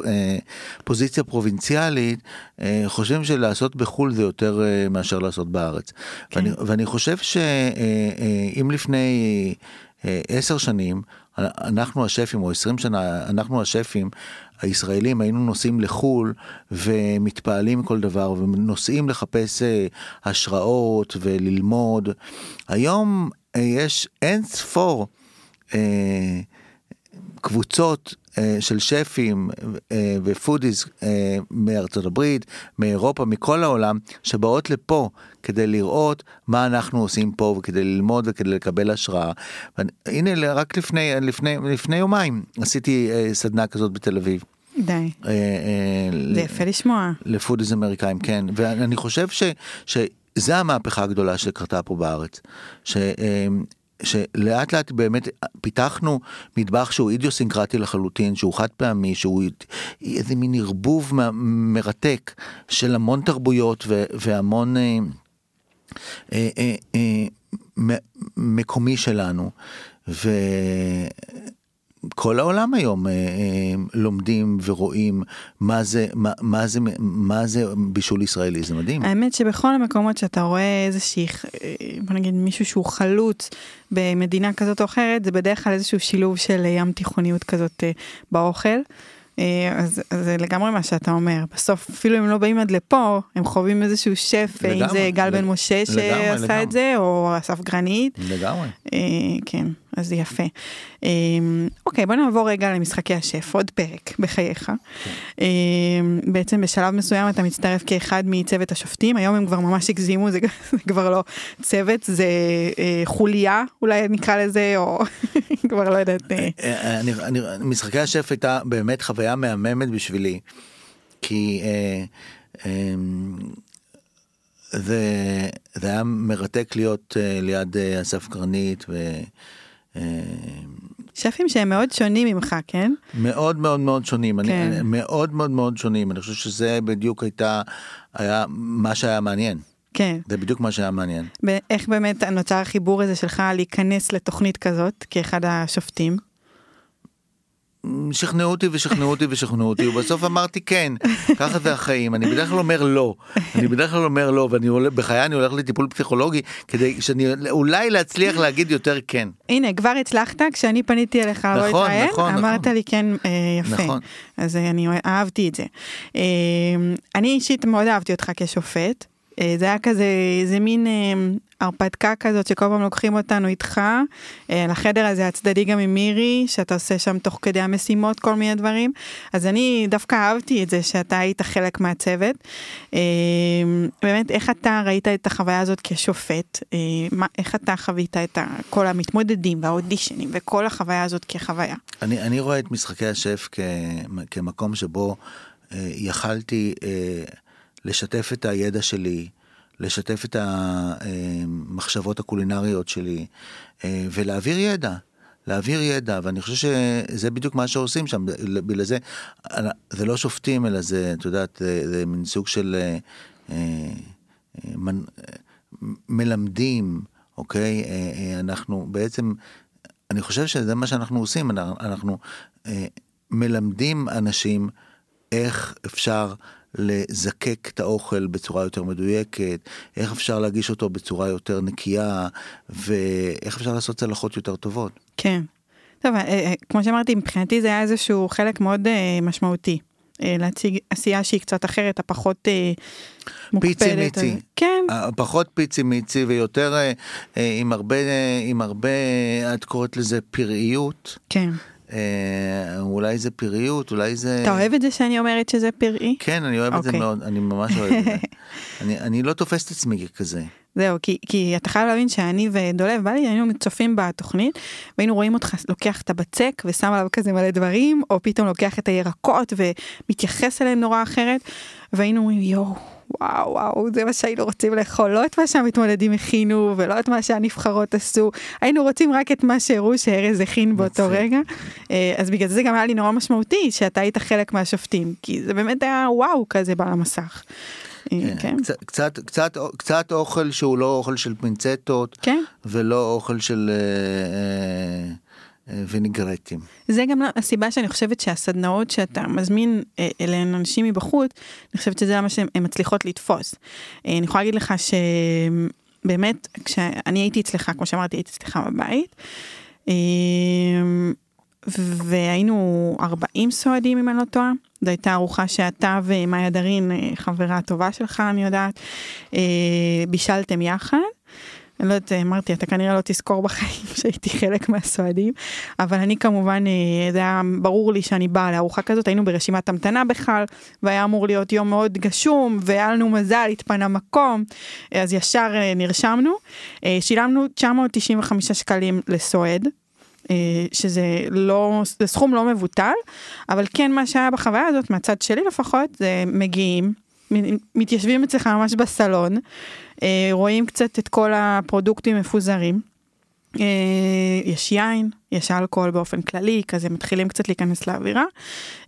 אה, פוזיציה פרובינציאלית, אה, חושבים שלעשות בחו"ל זה יותר אה, מאשר לעשות בארץ. כן. ואני, ואני חושב שאם לפני עשר שנים, אנחנו השפים, או עשרים שנה, אנחנו השפים, הישראלים היינו נוסעים לחו"ל ומתפעלים מכל דבר ונוסעים לחפש השראות וללמוד. היום יש אין ספור אה, קבוצות אה, של שפים אה, ופודיז אה, מארצות הברית, מאירופה, מכל העולם, שבאות לפה כדי לראות מה אנחנו עושים פה וכדי ללמוד וכדי לקבל השראה. הנה רק לפני, לפני, לפני יומיים עשיתי אה, סדנה כזאת בתל אביב. די. אה, אה, זה יפה לשמוע. לפודיז אמריקאים, כן. ואני חושב ש, שזה המהפכה הגדולה שקרתה פה בארץ. ש, אה, שלאט לאט באמת פיתחנו מטבח שהוא אידיוסינקרטי לחלוטין, שהוא חד פעמי, שהוא איזה מין ערבוב מרתק של המון תרבויות ו, והמון אה, אה, אה, אה, מקומי שלנו. וכל העולם היום אה, אה, לומדים ורואים מה זה, מה, מה זה, מה זה בישול ישראלי, זה מדהים. האמת שבכל המקומות שאתה רואה איזושהי, אה, בוא נגיד מישהו שהוא חלוץ במדינה כזאת או אחרת, זה בדרך כלל איזשהו שילוב של ים תיכוניות כזאת באוכל. אז, זה לגמרי מה שאתה אומר. בסוף, אפילו אם לא באים עד לפה, הם חווים איזשהו שף, אה, אם לגמרי, זה גל בן לג- משה לגמרי, שעשה לגמרי. את זה, או אסף גרנית. לגמרי. אה, כן, אז יפה. אה, אוקיי, בוא נעבור רגע למשחקי השף, עוד פרק בחייך. אה, בעצם בשלב מסוים אתה מצטרף כאחד מצוות השופטים, היום הם כבר ממש הגזימו, זה, כבר לא צוות, זה אה, חוליה, אולי נקרא לזה, או כבר לא יודעת. אה, אה, משחקי השף הייתה באמת חוויה מהממת בשבילי, כי אה, זה, זה היה מרתק להיות ליד אסף גרנית, ו, שפים שהם מאוד שונים ממך, כן? מאוד מאוד מאוד שונים, כן. אני, מאוד מאוד מאוד שונים, אני חושב שזה בדיוק הייתה, היה מה שהיה מעניין, כן. זה בדיוק מה שהיה מעניין. איך באמת נוצר החיבור הזה שלך להיכנס לתוכנית כזאת כאחד השופטים? שכנעו אותי ושכנעו אותי ושכנעו אותי ובסוף אמרתי כן ככה זה החיים אני בדרך כלל אומר לא אני בדרך כלל אומר לא ואני הולך בחיי אני הולך לטיפול פסיכולוגי כדי שאני אולי להצליח להגיד יותר כן. הנה כבר הצלחת כשאני פניתי אליך לא נכון, להתראיין נכון, אמרת נכון. לי כן אה, יפה נכון. אז אה, אני אהבתי את זה. אה, אני אישית מאוד אהבתי אותך כשופט זה היה כזה זה מין אה, הרפתקה כזאת שכל פעם לוקחים אותנו איתך אה, לחדר הזה הצדדי גם עם מירי שאתה עושה שם תוך כדי המשימות כל מיני דברים אז אני דווקא אהבתי את זה שאתה היית חלק מהצוות. אה, באמת איך אתה ראית את החוויה הזאת כשופט אה, איך אתה חווית את כל המתמודדים והאודישנים וכל החוויה הזאת כחוויה. אני, אני רואה את משחקי השף כ, כמקום שבו אה, יכלתי אה, לשתף את הידע שלי, לשתף את המחשבות הקולינריות שלי אה, ולהעביר ידע. להעביר ידע ואני חושב שזה בדיוק מה שעושים שם בגלל זה זה לא שופטים אלא זה את יודעת זה, זה מין סוג של אה, אה, אה, מנ, אה, מלמדים אוקיי אה, אה, אנחנו בעצם אני חושב שזה מה שאנחנו עושים אנחנו, אה, מלמדים אנשים איך אפשר לזקק את האוכל בצורה יותר מדויקת, איך אפשר להגיש אותו בצורה יותר נקייה, ואיך אפשר לעשות צלחות יותר טובות. כן. טוב, אה, אה, כמו שאמרתי, מבחינתי זה היה איזשהו חלק מאוד אה, משמעותי. להציג עשייה שהיא קצת אחרת, הפחות מוקפדת. פיצי מיצי. כן, פחות פיצי מיצי ויותר עם הרבה, עם הרבה, את קוראת לזה פראיות. כן. אה, אולי זה פראיות, אולי זה... אתה אוהב את זה שאני אומרת שזה פראי? כן, אני אוהב את זה אוקיי. מאוד, אני ממש אוהב את זה. אני, אני לא תופס את עצמי ככזה. זהו, כי, כי אתה חייב להבין שאני ודולב בלי היינו צופים בתוכנית והיינו רואים אותך לוקח את הבצק ושם עליו כזה מלא דברים, או פתאום לוקח את הירקות ומתייחס אליהם נורא אחרת, והיינו אומרים יואו. וואו וואו זה מה שהיינו רוצים לאכול לא את מה שהמתמודדים הכינו ולא את מה שהנבחרות עשו היינו רוצים רק את מה שהראו שארז הכין באותו. רגע אה, אז בגלל זה גם היה לי נורא משמעותי שאתה היית חלק מהשופטים כי זה באמת היה וואו כזה על המסך. אה, כן. כן. קצת, קצת, קצת, קצת אוכל שהוא לא אוכל של פינצטות, כן. ולא אוכל של אה, ויניגרטים. זה גם הסיבה שאני חושבת שהסדנאות שאתה מזמין אה, אליהן אנשים מבחוץ, אני חושבת שזה מה שהן הן מצליחות לתפוס. אה, אני יכולה להגיד לך שבאמת, כשאני הייתי אצלך, כמו שאמרתי, הייתי אצלך בבית, אה, והיינו 40 סועדים אם אני לא טועה. זו הייתה ארוחה שאתה ומאיה דרין, חברה טובה שלך, אני יודעת, בישלתם יחד. אני לא יודעת, אמרתי, אתה כנראה לא תזכור בחיים שהייתי חלק מהסועדים, אבל אני כמובן, אה, זה היה ברור לי שאני באה לארוחה כזאת, היינו ברשימת המתנה בכלל, והיה אמור להיות יום מאוד גשום, והיה לנו מזל, התפנה מקום, אז ישר אה, נרשמנו. אה, שילמנו 995 שקלים לסועד. אה, שזה לא, זה סכום לא מבוטל, אבל כן מה שהיה בחוויה הזאת, מהצד שלי לפחות, זה מגיעים, מתיישבים אצלך ממש בסלון, אה, רואים קצת את כל הפרודוקטים מפוזרים. אה, יש יין, יש אלכוהול באופן כללי, כזה מתחילים קצת להיכנס לאווירה,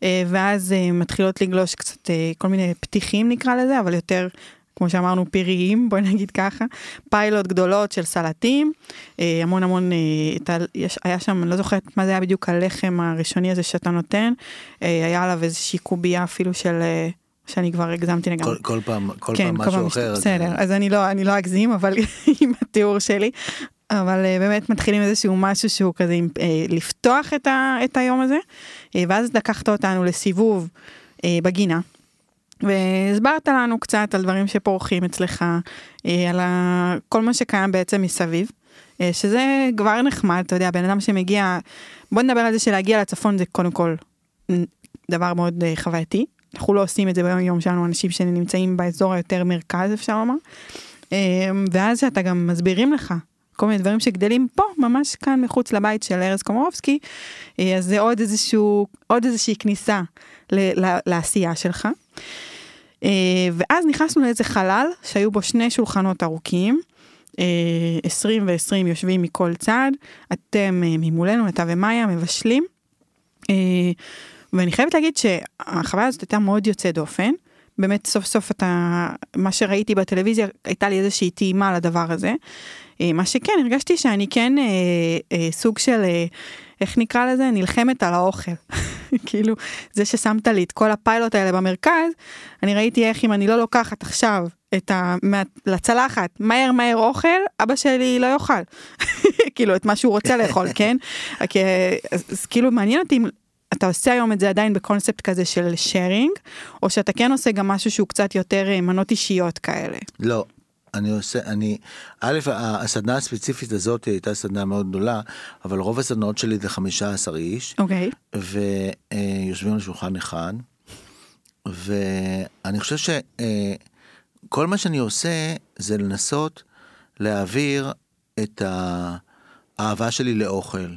אה, ואז אה, מתחילות לגלוש קצת אה, כל מיני פתיחים נקרא לזה, אבל יותר, כמו שאמרנו, פיריים, בואי נגיד ככה, פיילוט גדולות של סלטים, אה, המון המון, אה, היה שם, אני לא זוכרת מה זה היה בדיוק הלחם הראשוני הזה שאתה נותן, אה, היה עליו איזושהי קובייה אפילו של... אה, שאני כבר הגזמתי לגמרי. כל, כל פעם, כל כן, פעם כל משהו פעם אחר. אז- בסדר, אז אני לא, אני לא אגזים, אבל עם התיאור שלי. אבל uh, באמת מתחילים איזשהו משהו שהוא כזה עם, uh, לפתוח את, ה, את היום הזה, uh, ואז לקחת אותנו לסיבוב uh, בגינה. והסברת לנו קצת על דברים שפורחים אצלך, uh, על ה, כל מה שקיים בעצם מסביב, uh, שזה כבר נחמד, אתה יודע, בן אדם שמגיע, בוא נדבר על זה שלהגיע לצפון זה קודם כל דבר מאוד uh, חווייתי, אנחנו לא עושים את זה ביום יום שלנו, אנשים שנמצאים באזור היותר מרכז אפשר לומר. אמ, ואז שאתה גם מסבירים לך כל מיני דברים שגדלים פה, ממש כאן מחוץ לבית של ארז קומרובסקי, אה, אז זה עוד איזשהו, עוד איזושהי כניסה ל- ל- לעשייה שלך. אה, ואז נכנסנו לאיזה חלל שהיו בו שני שולחנות ארוכים, אה, 20 ו-20 יושבים מכל צד, אתם אה, ממולנו, נטע ומאיה, מבשלים. ואני חייבת להגיד שהחוויה הזאת הייתה מאוד יוצאת דופן. באמת סוף סוף אתה, מה שראיתי בטלוויזיה הייתה לי איזושהי טעימה לדבר הזה. אה, מה שכן הרגשתי שאני כן אה, אה, סוג של אה, איך נקרא לזה נלחמת על האוכל. כאילו זה ששמת לי את כל הפיילוט האלה במרכז אני ראיתי איך אם אני לא לוקחת עכשיו את ה... מה... לצלחת מהר מהר אוכל אבא שלי לא יאכל כאילו את מה שהוא רוצה לאכול כן כי, אז, אז כאילו מעניין אותי אם אתה עושה היום את זה עדיין בקונספט כזה של שיירינג או שאתה כן עושה גם משהו שהוא קצת יותר אה, מנות אישיות כאלה. לא, אני עושה, אני, א', הסדנה הספציפית הזאת הייתה סדנה מאוד גדולה, אבל רוב הסדנאות שלי זה 15 איש, אוקיי. ויושבים על שולחן אחד, ואני חושב שכל מה שאני עושה זה לנסות להעביר את האהבה שלי לאוכל.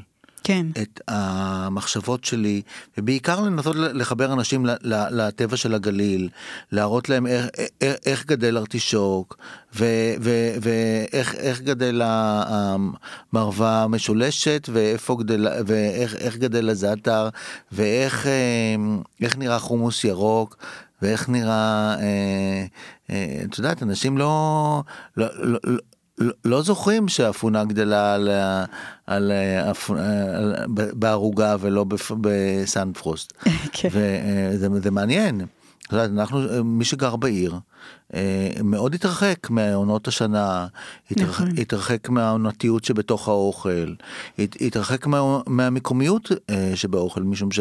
כן. את המחשבות שלי, ובעיקר לנסות לחבר אנשים לטבע של הגליל, להראות להם איך, איך, איך גדל ארטישוק, ואיך גדל המרווה המשולשת, ואיפה גדל, ואיך גדל הזעתר, ואיך איך נראה חומוס ירוק. ואיך נראה, אה, אה, את יודעת, אנשים לא, לא, לא, לא, לא זוכרים שאפונה גדלה על, על, על, בערוגה ולא בסן פרוסט. כן. וזה זה מעניין. אנחנו, מי שגר בעיר, מאוד התרחק מעונות השנה, התרחק, נכון. התרחק מהעונתיות שבתוך האוכל, התרחק מה, מהמקומיות שבאוכל, משום ש...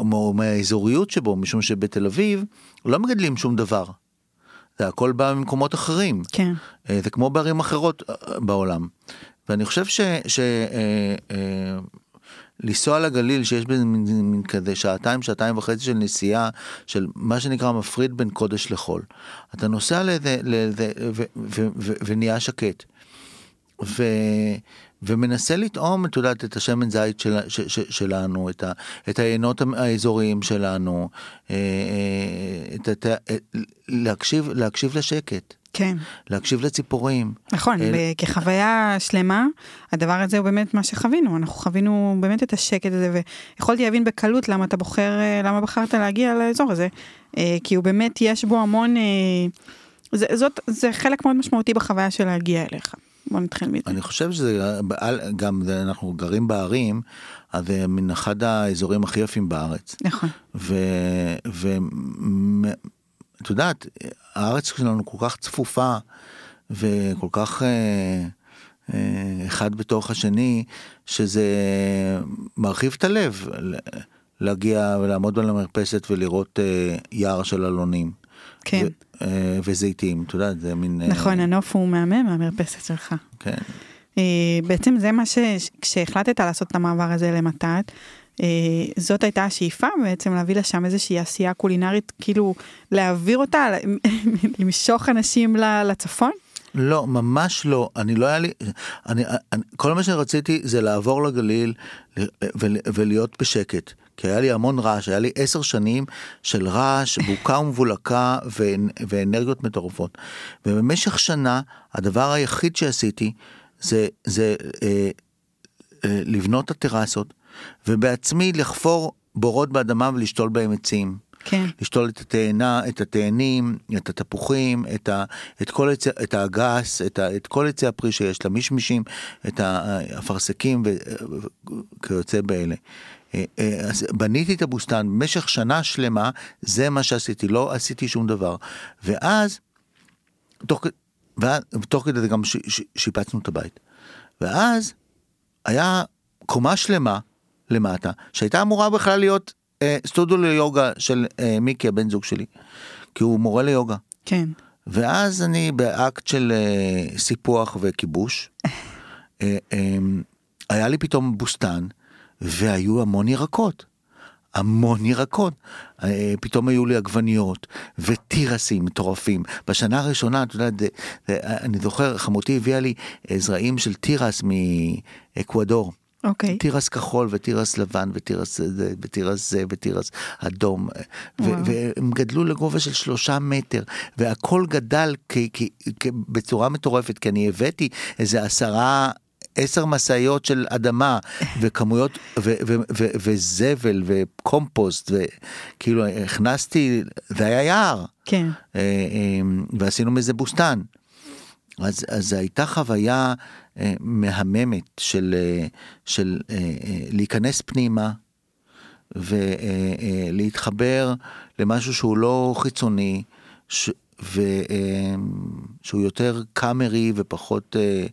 או מהאזוריות שבו, משום שבתל אביב לא מגדלים שום דבר. זה הכל בא ממקומות אחרים. כן. אה, זה כמו בערים אחרות אה, בעולם. ואני חושב ש... ש אה, לנסוע לגליל שיש בזה מין, מין כזה שעתיים שעתיים וחצי של נסיעה של מה שנקרא מפריד בין קודש לחול. אתה נוסע לזה, לזה ו, ו, ו, ונהיה שקט. ו, ומנסה לטעום, את יודעת, את השמן זית של, ש, ש, שלנו, את, ה, את העיינות האזוריים שלנו, אה, אה, את, את, את, להקשיב, להקשיב לשקט. כן. להקשיב לציפורים. נכון, אל... כחוויה שלמה, הדבר הזה הוא באמת מה שחווינו, אנחנו חווינו באמת את השקט הזה, ויכולתי להבין בקלות למה אתה בוחר, אה, למה בחרת להגיע לאזור הזה, כי הוא באמת, יש בו המון, זה, זאת, זה חלק מאוד משמעותי בחוויה של להגיע אליך. בוא נתחיל מזה. אני חושב שזה גם אנחנו גרים בערים אז זה מן אחד האזורים הכי יפים בארץ. נכון. ואת יודעת הארץ שלנו כל כך צפופה וכל כך אה, אה, אחד בתוך השני שזה מרחיב את הלב להגיע ולעמוד על המרפסת ולראות אה, יער של אלונים. כן. אה, וזיתים, אתה יודע, זה מין... אה, נכון, הנוף הוא מהמם מהמרפסת שלך. כן. אה, בעצם זה מה ש... כשהחלטת לעשות את המעבר הזה למתת, זאת הייתה השאיפה בעצם להביא לשם איזושהי עשייה קולינרית, כאילו להעביר אותה, למשוך אנשים לצפון? לא, ממש לא. אני לא היה לי, אני, אני, כל מה שרציתי זה לעבור לגליל ולהיות בשקט. כי היה לי המון רעש, היה לי עשר שנים של רעש, בוקה ומבולקה ואנרגיות מטורפות. ובמשך שנה, הדבר היחיד שעשיתי זה, זה אה, אה, לבנות את הטרסות, ובעצמי לחפור בורות באדמה ולשתול בהם עצים. כן. לשתול את התאנה, את התאנים, את התפוחים, את, ה, את כל עצי, את האגס, את, ה, את כל עצי הפרי שיש, את המישמישים, את האפרסקים וכיוצא באלה. אה, אה, אז בניתי את הבוסתן במשך שנה שלמה, זה מה שעשיתי, לא עשיתי שום דבר. ואז, תוך, ותוך כדי זה גם ש, ש, שיפצנו את הבית. ואז היה קומה שלמה למטה, שהייתה אמורה בכלל להיות אה, סטודיו ליוגה של אה, מיקי הבן זוג שלי, כי הוא מורה ליוגה. כן. ואז אני באקט של אה, סיפוח וכיבוש, אה, אה, היה לי פתאום בוסתן. והיו המון ירקות. המון ירקות. אה, פתאום היו לי עגבניות ותירסים מטורפים. בשנה הראשונה, אתה יודע, אני זוכר, חמותי הביאה לי זרעים של תירס מאקוודור. אוקיי. תירס כחול ותירס לבן ותירס זה ותירס זה ותירס אדום. וואו. והם גדלו לגובה של שלושה מטר והכל גדל בצורה מטורפת כי אני הבאתי איזה עשרה. עשר משאיות של אדמה וכמויות ו- ו- ו- וזבל וקומפוסט וכאילו הכנסתי זה היה יער כן. אה, אה, ועשינו מזה בוסתן. אז, אז הייתה חוויה אה, מהממת של, אה, של אה, אה, להיכנס פנימה ולהתחבר למשהו שהוא לא חיצוני ש, ו, אה, שהוא יותר קאמרי ופחות אה, אה, אה,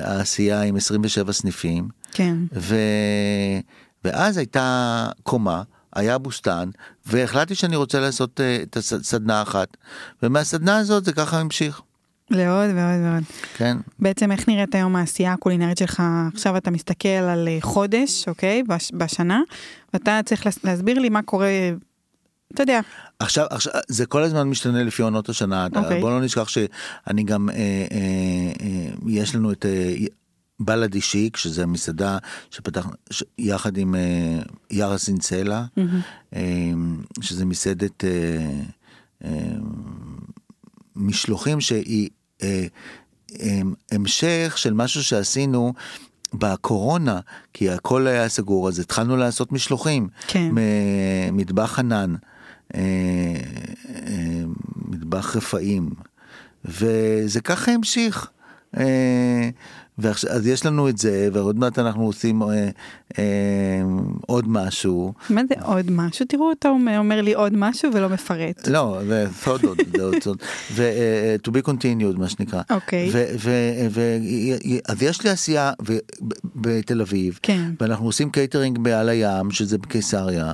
העשייה עם 27 סניפים. כן. ו... ואז הייתה קומה, היה בוסתן, והחלטתי שאני רוצה לעשות אה, את הסדנה אחת, ומהסדנה הזאת זה ככה המשיך, לעוד ועוד ועוד. כן? בעצם איך נראית היום העשייה הקולינרית שלך? עכשיו אתה מסתכל על אה, חודש, אוקיי? בש, בשנה, ואתה צריך להס- להסביר לי מה קורה, אתה יודע, עכשיו, עכשיו, זה כל הזמן משתנה לפי עונות השנה, אתה- אוקיי. בוא לא נשכח שאני גם, אה, אה, אה, יש לנו את אה, בלאדי שיק, שזה מסעדה שפתחנו ש- יחד עם אה, יארה סינצלה, אה, שזה מסעדת אה, אה, משלוחים שהיא אה, אה, המשך של משהו שעשינו בקורונה, כי הכל היה סגור, אז התחלנו לעשות משלוחים. כן. מטבח ענן, אה, אה, מטבח רפאים, וזה ככה המשיך. אה, ועכשיו, אז יש לנו את זה, ועוד מעט אנחנו עושים אה, אה, עוד משהו. מה זה עוד משהו? תראו, אתה אומר, אומר לי עוד משהו ולא מפרט. לא, זה סוד עוד, זה עוד סוד. ו- אה, to be continued מה שנקרא. אוקיי. ו- ו- ו- אז יש לי עשייה בתל אביב. כן. ואנחנו עושים קייטרינג בעל הים, שזה בקיסריה.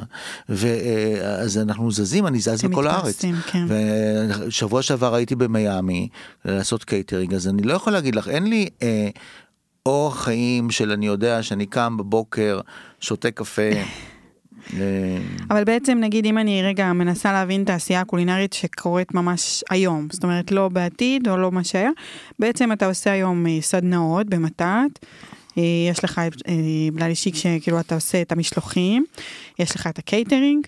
ואז אנחנו זזים, אני זז בכל הארץ. כן. ושבוע שעבר הייתי במיאמי לעשות קייטרינג, אז אני לא יכול להגיד לך, אין לי... אה, אורח חיים של אני יודע שאני קם בבוקר, שותה קפה. אה, אבל בעצם נגיד אם אני רגע מנסה להבין את העשייה הקולינרית שקורית ממש היום, זאת אומרת לא בעתיד או לא מה שהיה, בעצם אתה עושה היום אה, סדנאות במתת, אה, יש לך בלי שיק שכאילו אתה עושה את המשלוחים, יש לך את הקייטרינג,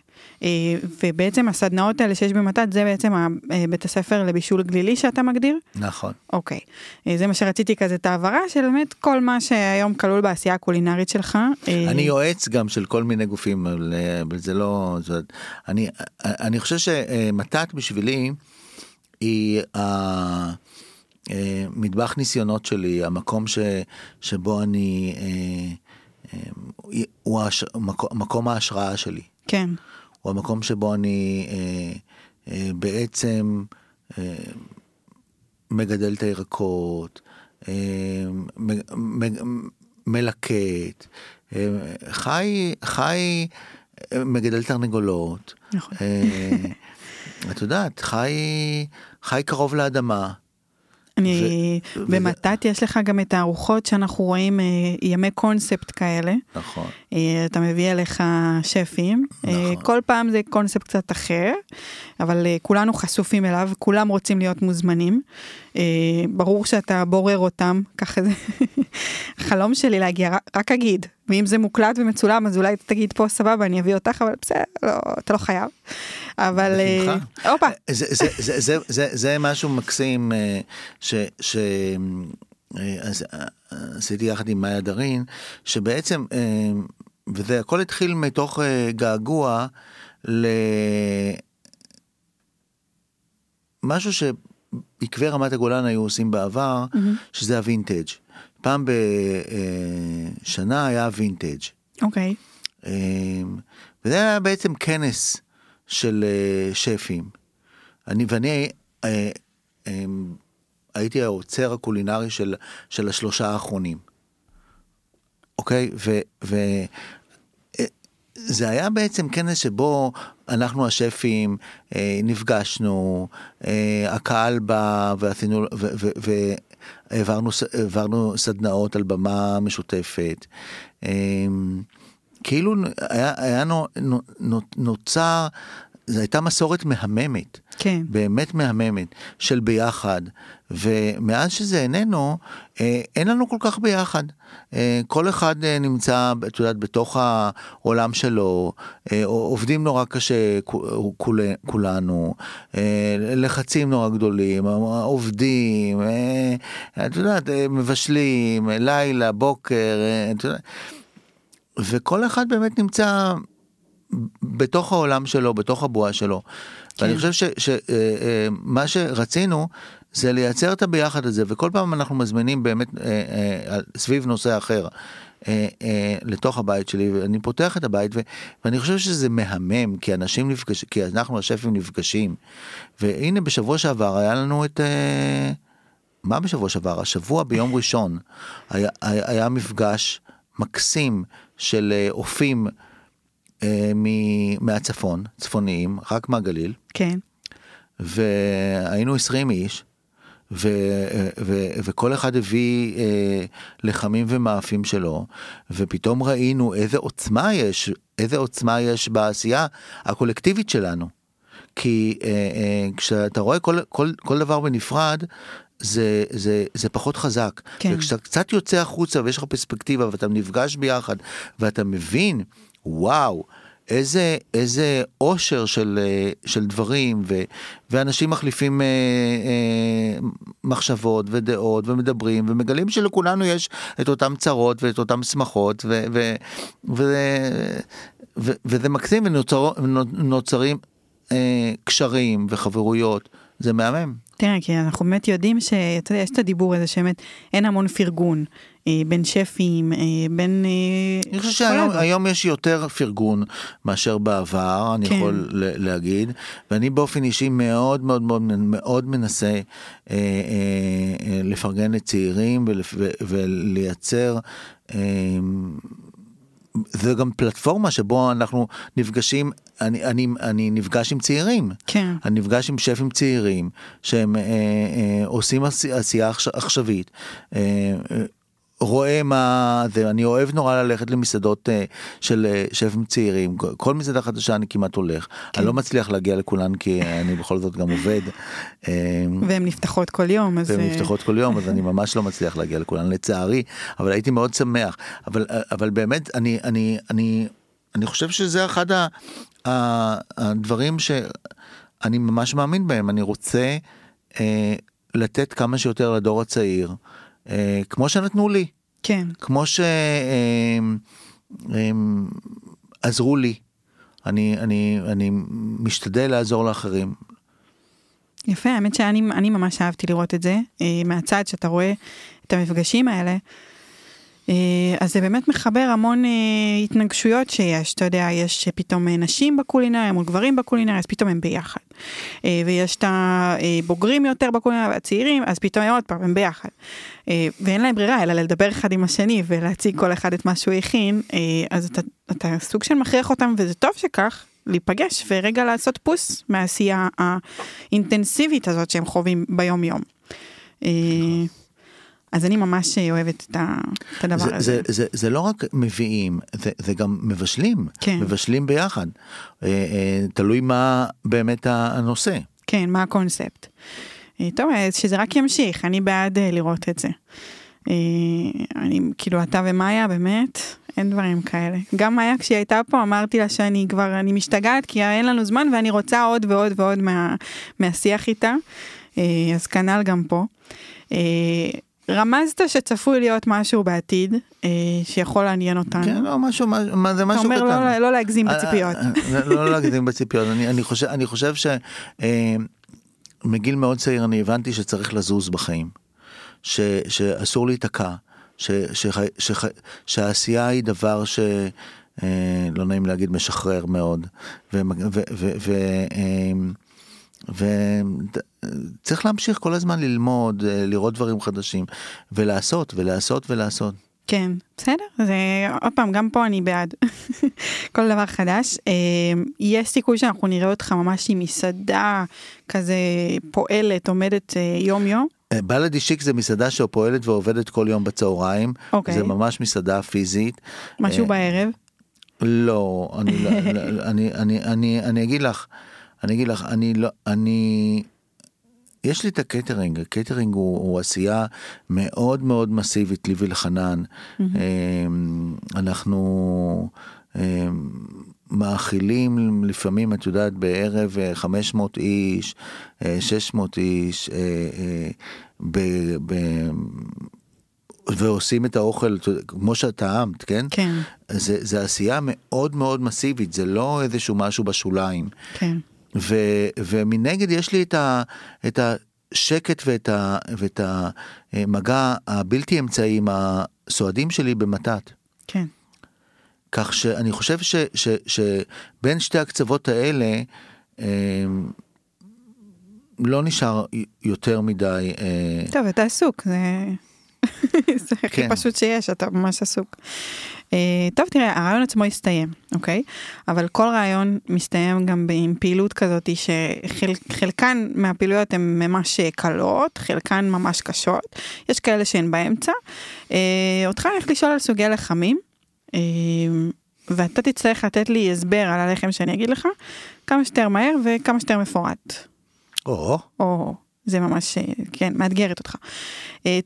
ובעצם הסדנאות האלה שיש במתת זה בעצם אה, בית הספר לבישול גלילי שאתה מגדיר? נכון. אוקיי, אה, זה מה שרציתי כזה את ההבהרה של באמת כל מה שהיום כלול בעשייה הקולינרית שלך. אה, אני יועץ גם של כל מיני גופים, אבל, אה, זה לא... זאת, אני, אני חושב שמתת בשבילי היא המטבח ניסיונות שלי, המקום ש, שבו אני... אה, אה, הוא הש, מקום, מקום ההשראה שלי. כן, הוא המקום שבו אני אה, אה, בעצם אה, מגדל את הירקות, אה, מ- מ- מלקט, אה, חי, חי, אה, מגדל תרנגולות. נכון. אה, את יודעת, חי, חי קרוב לאדמה. אני, ו- במתת יש לך גם את הארוחות שאנחנו רואים אה, ימי קונספט כאלה. נכון. אה, אתה מביא אליך שפים, אה, נכון. כל פעם זה קונספט קצת אחר, אבל אה, כולנו חשופים אליו, כולם רוצים להיות מוזמנים. ברור שאתה בורר אותם, ככה זה חלום שלי להגיע, רק- אגיד, ואם זה מוקלט ומצולם אז אולי תגיד פה סבבה אני אביא אותך, אבל בסדר, לא, אתה לא חייב. אבל. הופה, זה, זה, זה, זה, זה, זה משהו מקסים ש... ש אז, עשיתי יחד עם מאיה דרין, שבעצם, וזה הכל התחיל מתוך אה, געגוע למשהו שעקבי רמת הגולן היו עושים בעבר, שזה הווינטג'. פעם בשנה היה וינטג'. אוקיי, אמ, וזה היה בעצם כנס של אה, שפים. אני ואני אה, הייתי האוצר הקולינרי של, של השלושה האחרונים. אוקיי? ו... ו אה, זה היה בעצם כנס שבו אנחנו השפים אה, נפגשנו, אה, הקהל בא ועשינו, והעברנו סדנאות על במה משותפת. אה, כאילו היה, היה נו, נו, נו, נוצר זו הייתה מסורת מהממת. כן. באמת מהממת, של ביחד, ומאז שזה איננו, אה, אין לנו כל כך ביחד. אה, כל אחד אה, נמצא, את יודעת, בתוך העולם שלו, עובדים נורא קשה כול, כולנו, לחצים נורא גדולים, עובדים, את יודעת, מבשלים, לילה, בוקר, את יודעת, וכל אחד באמת נמצא בתוך העולם שלו, בתוך הבועה שלו. כן. ואני חושב שמה שרצינו זה לייצר את הביחד הזה, וכל פעם אנחנו מזמינים באמת אה, סביב נושא אחר. לתוך הבית שלי ואני פותח את הבית ואני חושב שזה מהמם כי אנשים נפגשים כי אנחנו השפים נפגשים והנה בשבוע שעבר היה לנו את מה בשבוע שעבר השבוע ביום ראשון היה, היה, היה מפגש מקסים של אופים. אה, מהצפון, צפוניים, רק מהגליל. כן. והיינו 20 איש, ו, ו, וכל אחד הביא אה, לחמים ומאפים שלו, ופתאום ראינו איזה עוצמה יש, איזה עוצמה יש בעשייה הקולקטיבית שלנו. כי אה, אה, כשאתה רואה כל, כל, כל דבר בנפרד, זה, זה, זה פחות חזק. כן. וכשאתה קצת יוצא החוצה ויש לך פרספקטיבה ואתה נפגש ביחד ואתה מבין וואו, איזה, איזה אושר של, אה, של דברים, ו, ואנשים מחליפים אה, אה, מחשבות ודעות ומדברים, ומגלים שלכולנו יש את אותם צרות ואת אותם שמחות, ו, ו, ו, ו, וזה מקסים ונוצרים אה, קשרים וחברויות, זה מהמם. תראה, כי אנחנו באמת יודעים שאתה יודע, יש את הדיבור הזה שבאמת אין המון פרגון. אה, בין שפים, אה, בין... אה, אני חושב שהיום יש יותר פרגון מאשר בעבר, אני כן. יכול להגיד, ואני באופן אישי מאוד מאוד מאוד מאוד מנסה לפרגן לצעירים ולייצר זה גם פלטפורמה שבו אנחנו נפגשים, אני, אני, אני נפגש עם צעירים. כן. אני נפגש עם שפים צעירים שהם אה, אה, עושים עשייה עכשווית. אה, רואה מה זה, אני אוהב נורא ללכת למסעדות uh, של uh, שפים צעירים, כל מסעדה חדשה אני כמעט הולך, כן. אני לא מצליח להגיע לכולן כי אני בכל זאת גם עובד. אה, והן נפתחות כל יום, אז... והן נפתחות כל יום, אז אני ממש לא מצליח להגיע לכולן לצערי, אבל הייתי מאוד שמח, אבל, אבל באמת אני, אני, אני, אני חושב שזה אחד הדברים שאני ממש מאמין בהם, אני רוצה uh, לתת כמה שיותר לדור הצעיר. אה, כמו שנתנו לי. כן. כמו שעזרו לי. אני, אני, אני משתדל לעזור לאחרים. יפה, האמת שאני ממש אהבתי לראות את זה, אה, מהצד שאתה רואה את המפגשים האלה. אה, אז זה באמת מחבר המון אה, התנגשויות שיש, אתה יודע, יש פתאום אה, נשים בקולינריה מול גברים בקולינריה, אז פתאום הם ביחד. ויש את הבוגרים יותר בקולינריה והצעירים, אז פתאום עוד פעם הם ביחד. ואין להם ברירה אלא לדבר אחד עם השני ולהציג כל אחד את מה שהוא הכין, אז אתה, אתה סוג של מכריח אותם, וזה טוב שכך, להיפגש ורגע לעשות פוס מהעשייה האינטנסיבית הזאת שהם חווים ביום יום. אז אני ממש אוהבת את, את הדבר זה, הזה. זה, זה, זה לא רק מביאים, זה, זה גם מבשלים, כן. מבשלים ביחד. אה, אה, תלוי מה באמת הנושא. כן, מה הקונספט. אה, טוב, שזה רק ימשיך, אני בעד לראות את זה. אני, כאילו, אתה ומאיה, באמת, אין דברים כאלה. גם מאיה, כשהיא הייתה פה, אמרתי לה שאני כבר, אני משתגעת, כי אין לנו זמן ואני רוצה עוד ועוד ועוד מה, מהשיח איתה. אז כנ"ל גם פה. רמזת שצפוי להיות משהו בעתיד אה, שיכול לעניין אותנו. כן, לא, משהו, מה, זה משהו קטן. אתה אומר לא, לא להגזים אה, בציפיות. אה, לא, לא להגזים בציפיות, אני, אני חושב, אני חושב שמגיל מאוד צעיר אני הבנתי שצריך לזוז בחיים, ש, שאסור להיתקע, ש, שהעשייה היא דבר ש... לא נעים להגיד משחרר מאוד, ו, ו, ו, ו, וצריך להמשיך כל הזמן ללמוד, אה, לראות דברים חדשים, ולעשות, ולעשות, ולעשות. כן, בסדר, זה עוד פעם, גם פה אני בעד. כל דבר חדש. אה, יש סיכוי שאנחנו נראה אותך ממש עם מסעדה כזה פועלת, עומדת אה, יום יום? בלדי שיק זה מסעדה שפועלת ועובדת כל יום בצהריים. אוקיי. זה ממש מסעדה פיזית. משהו בערב? לא, אני, לא, אני, אני, אני, אני אגיד לך. אני אגיד לך, אני לא, אני, יש לי את הקייטרינג, הקייטרינג הוא, הוא עשייה מאוד מאוד מסיבית לי ולחנן. Mm-hmm. אנחנו אמ, מאכילים לפעמים, את יודעת, בערב 500 אה, איש, 600 אה, איש, ב, ב, ועושים את האוכל כמו שאת טעמת, כן? כן. זה, זה עשייה מאוד מאוד מסיבית, זה לא איזשהו משהו בשוליים. כן. ו, ומנגד יש לי את, ה, את השקט ואת, ה, ואת המגע הבלתי אמצעי עם הסועדים שלי במתת. כן. כך שאני חושב ש, ש, שבין שתי הקצוות האלה, אה, לא נשאר יותר מדי. אה, טוב, אתה עסוק, זה, זה הכי כן. פשוט שיש, אתה ממש עסוק. Uh, טוב, תראה, הרעיון עצמו הסתיים, אוקיי? אבל כל רעיון מסתיים גם עם פעילות כזאת שחלקן שחל, מהפעילויות הן ממש קלות, חלקן ממש קשות, יש כאלה שהן באמצע. Uh, אותך אני הולכת לשאול על סוגי לחמים. Uh, ואתה תצטרך לתת לי הסבר על הלחם שאני אגיד לך, כמה שיותר מהר וכמה שיותר מפורט. או. או, זה ממש, כן, מאתגרת אותך.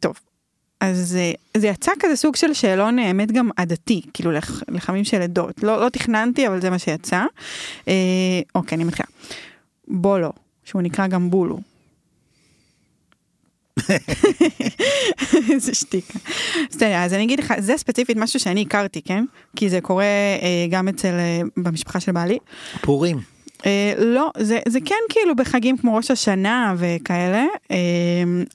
טוב, אז אה, זה יצא כזה סוג של שאלון האמת גם עדתי, כאילו לח, לחמים של עדות. לא, לא תכננתי, אבל זה מה שיצא. אה, אוקיי, אני מתחילה. בולו, שהוא נקרא גם בולו. איזה שתיקה. בסדר, אז אני אגיד לך, זה ספציפית משהו שאני הכרתי, כן? כי זה קורה אה, גם אצל, אה, במשפחה של בעלי. פורים. אה, לא, זה, זה כן כאילו בחגים כמו ראש השנה וכאלה, אה,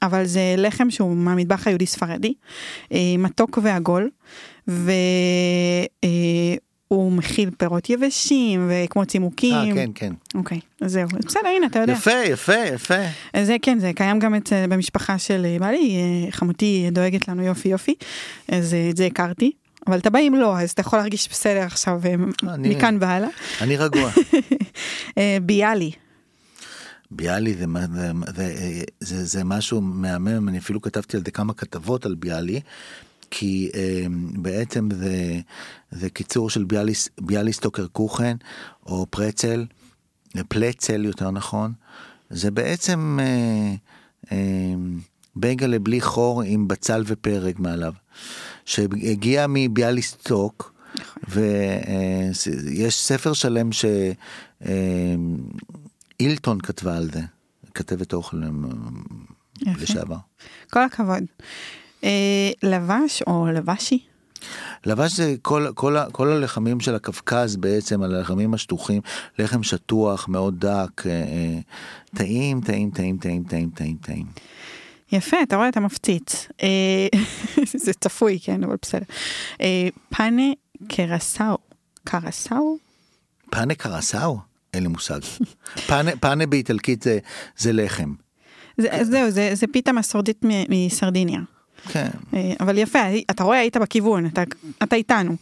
אבל זה לחם שהוא מהמטבח היהודי ספרדי, אה, מתוק ועגול, והוא מכיל פירות יבשים וכמו צימוקים. אה, כן, כן. אוקיי, זהו, בסדר, הנה, אתה יודע. יפה, יפה, יפה. זה כן, זה קיים גם את, במשפחה של בעלי, חמותי דואגת לנו יופי יופי, אז את זה הכרתי. אבל אתה בא אם לא, אז אתה יכול להרגיש בסדר עכשיו אה, אני, מכאן והלאה. אני רגוע. אה, ביאלי. ביאלי זה, זה, זה, זה, זה משהו מהמם, אני אפילו כתבתי על זה כמה כתבות על ביאלי, כי אה, בעצם זה, זה קיצור של ביאליס, ביאליסטוקר קוכן, או פרצל, פלצל יותר נכון, זה בעצם אה, אה, בייגלה בלי חור עם בצל ופרק מעליו. שהגיע מביאליסטוק, נכון. ויש ספר שלם שאילטון כתבה על זה, כתבת אוכל לשעבר. כל הכבוד. אה, לבש או לבשי? לבש זה כל, כל, כל הלחמים של הקווקז בעצם, הלחמים השטוחים, לחם שטוח, מאוד דק, אה, אה, טעים, טעים, טעים, טעים, טעים, טעים, טעים. יפה, אתה רואה, אתה מפציץ. אה, זה צפוי, כן, אבל בסדר. אה, פאנה קרסאו. קרסאו? פאנה קרסאו? אין לי מושג. פאנה, פאנה באיטלקית זה, זה לחם. זה, זהו, זה, זה פיתה מסורדית מסרדיניה. כן. אה, אבל יפה, אתה רואה, היית בכיוון, אתה, אתה איתנו.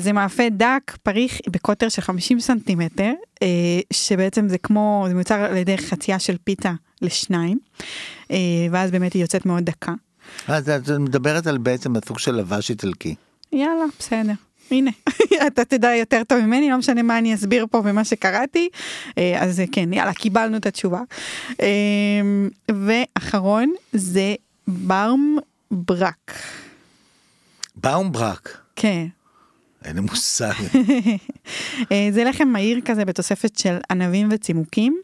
זה מאפה דק, פריך, בקוטר של 50 סנטימטר, שבעצם זה כמו, זה מיוצר על ידי חצייה של פיתה לשניים, אה, ואז באמת היא יוצאת מאוד דקה. אז את מדברת על בעצם הסוג של לבש איטלקי. יאללה, בסדר. הנה, אתה תדע יותר טוב ממני, לא משנה מה אני אסביר פה ומה שקראתי, אה, אז כן, יאללה, קיבלנו את התשובה. אה, ואחרון זה ברם ברק. באום ברק. כן. אין לי מושג. אה, זה לחם מהיר כזה בתוספת של ענבים וצימוקים,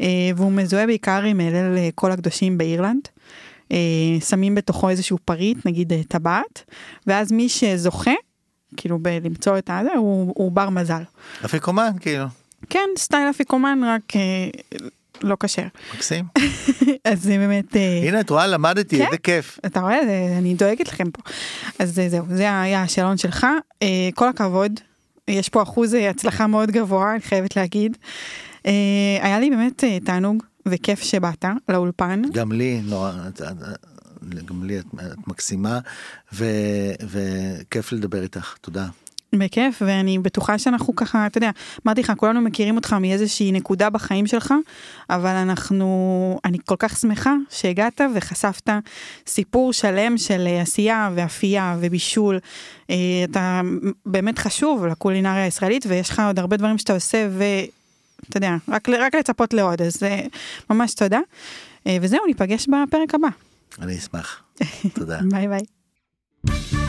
אה, והוא מזוהה בעיקר עם אלה לכל הקדושים באירלנד. אה, שמים בתוכו איזשהו פריט, נגיד טבעת, ואז מי שזוכה, כאילו בלמצוא את הזה, הוא, הוא בר מזל. אפיקומן, כאילו. כן, סטייל אפיקומן, רק לא כשר. מקסים. אז זה באמת... אה, הנה את רואה למדתי כן? איזה כיף. אתה רואה אני דואגת לכם פה. אז זהו זה היה השאלון שלך אה, כל הכבוד יש פה אחוז אה, הצלחה מאוד גבוה אני חייבת להגיד. היה לי באמת תענוג וכיף שבאת לאולפן. גם לי נורא. גם לי את, את מקסימה ו, וכיף לדבר איתך תודה. בכיף, ואני בטוחה שאנחנו ככה, אתה יודע, אמרתי לך, כולנו מכירים אותך מאיזושהי נקודה בחיים שלך, אבל אנחנו, אני כל כך שמחה שהגעת וחשפת סיפור שלם של עשייה ואפייה ובישול. אה, אתה באמת חשוב לקולינריה הישראלית, ויש לך עוד הרבה דברים שאתה עושה, אתה יודע, רק, רק לצפות לעוד, אז אה, ממש תודה. אה, וזהו, ניפגש בפרק הבא. אני אשמח. תודה. ביי ביי.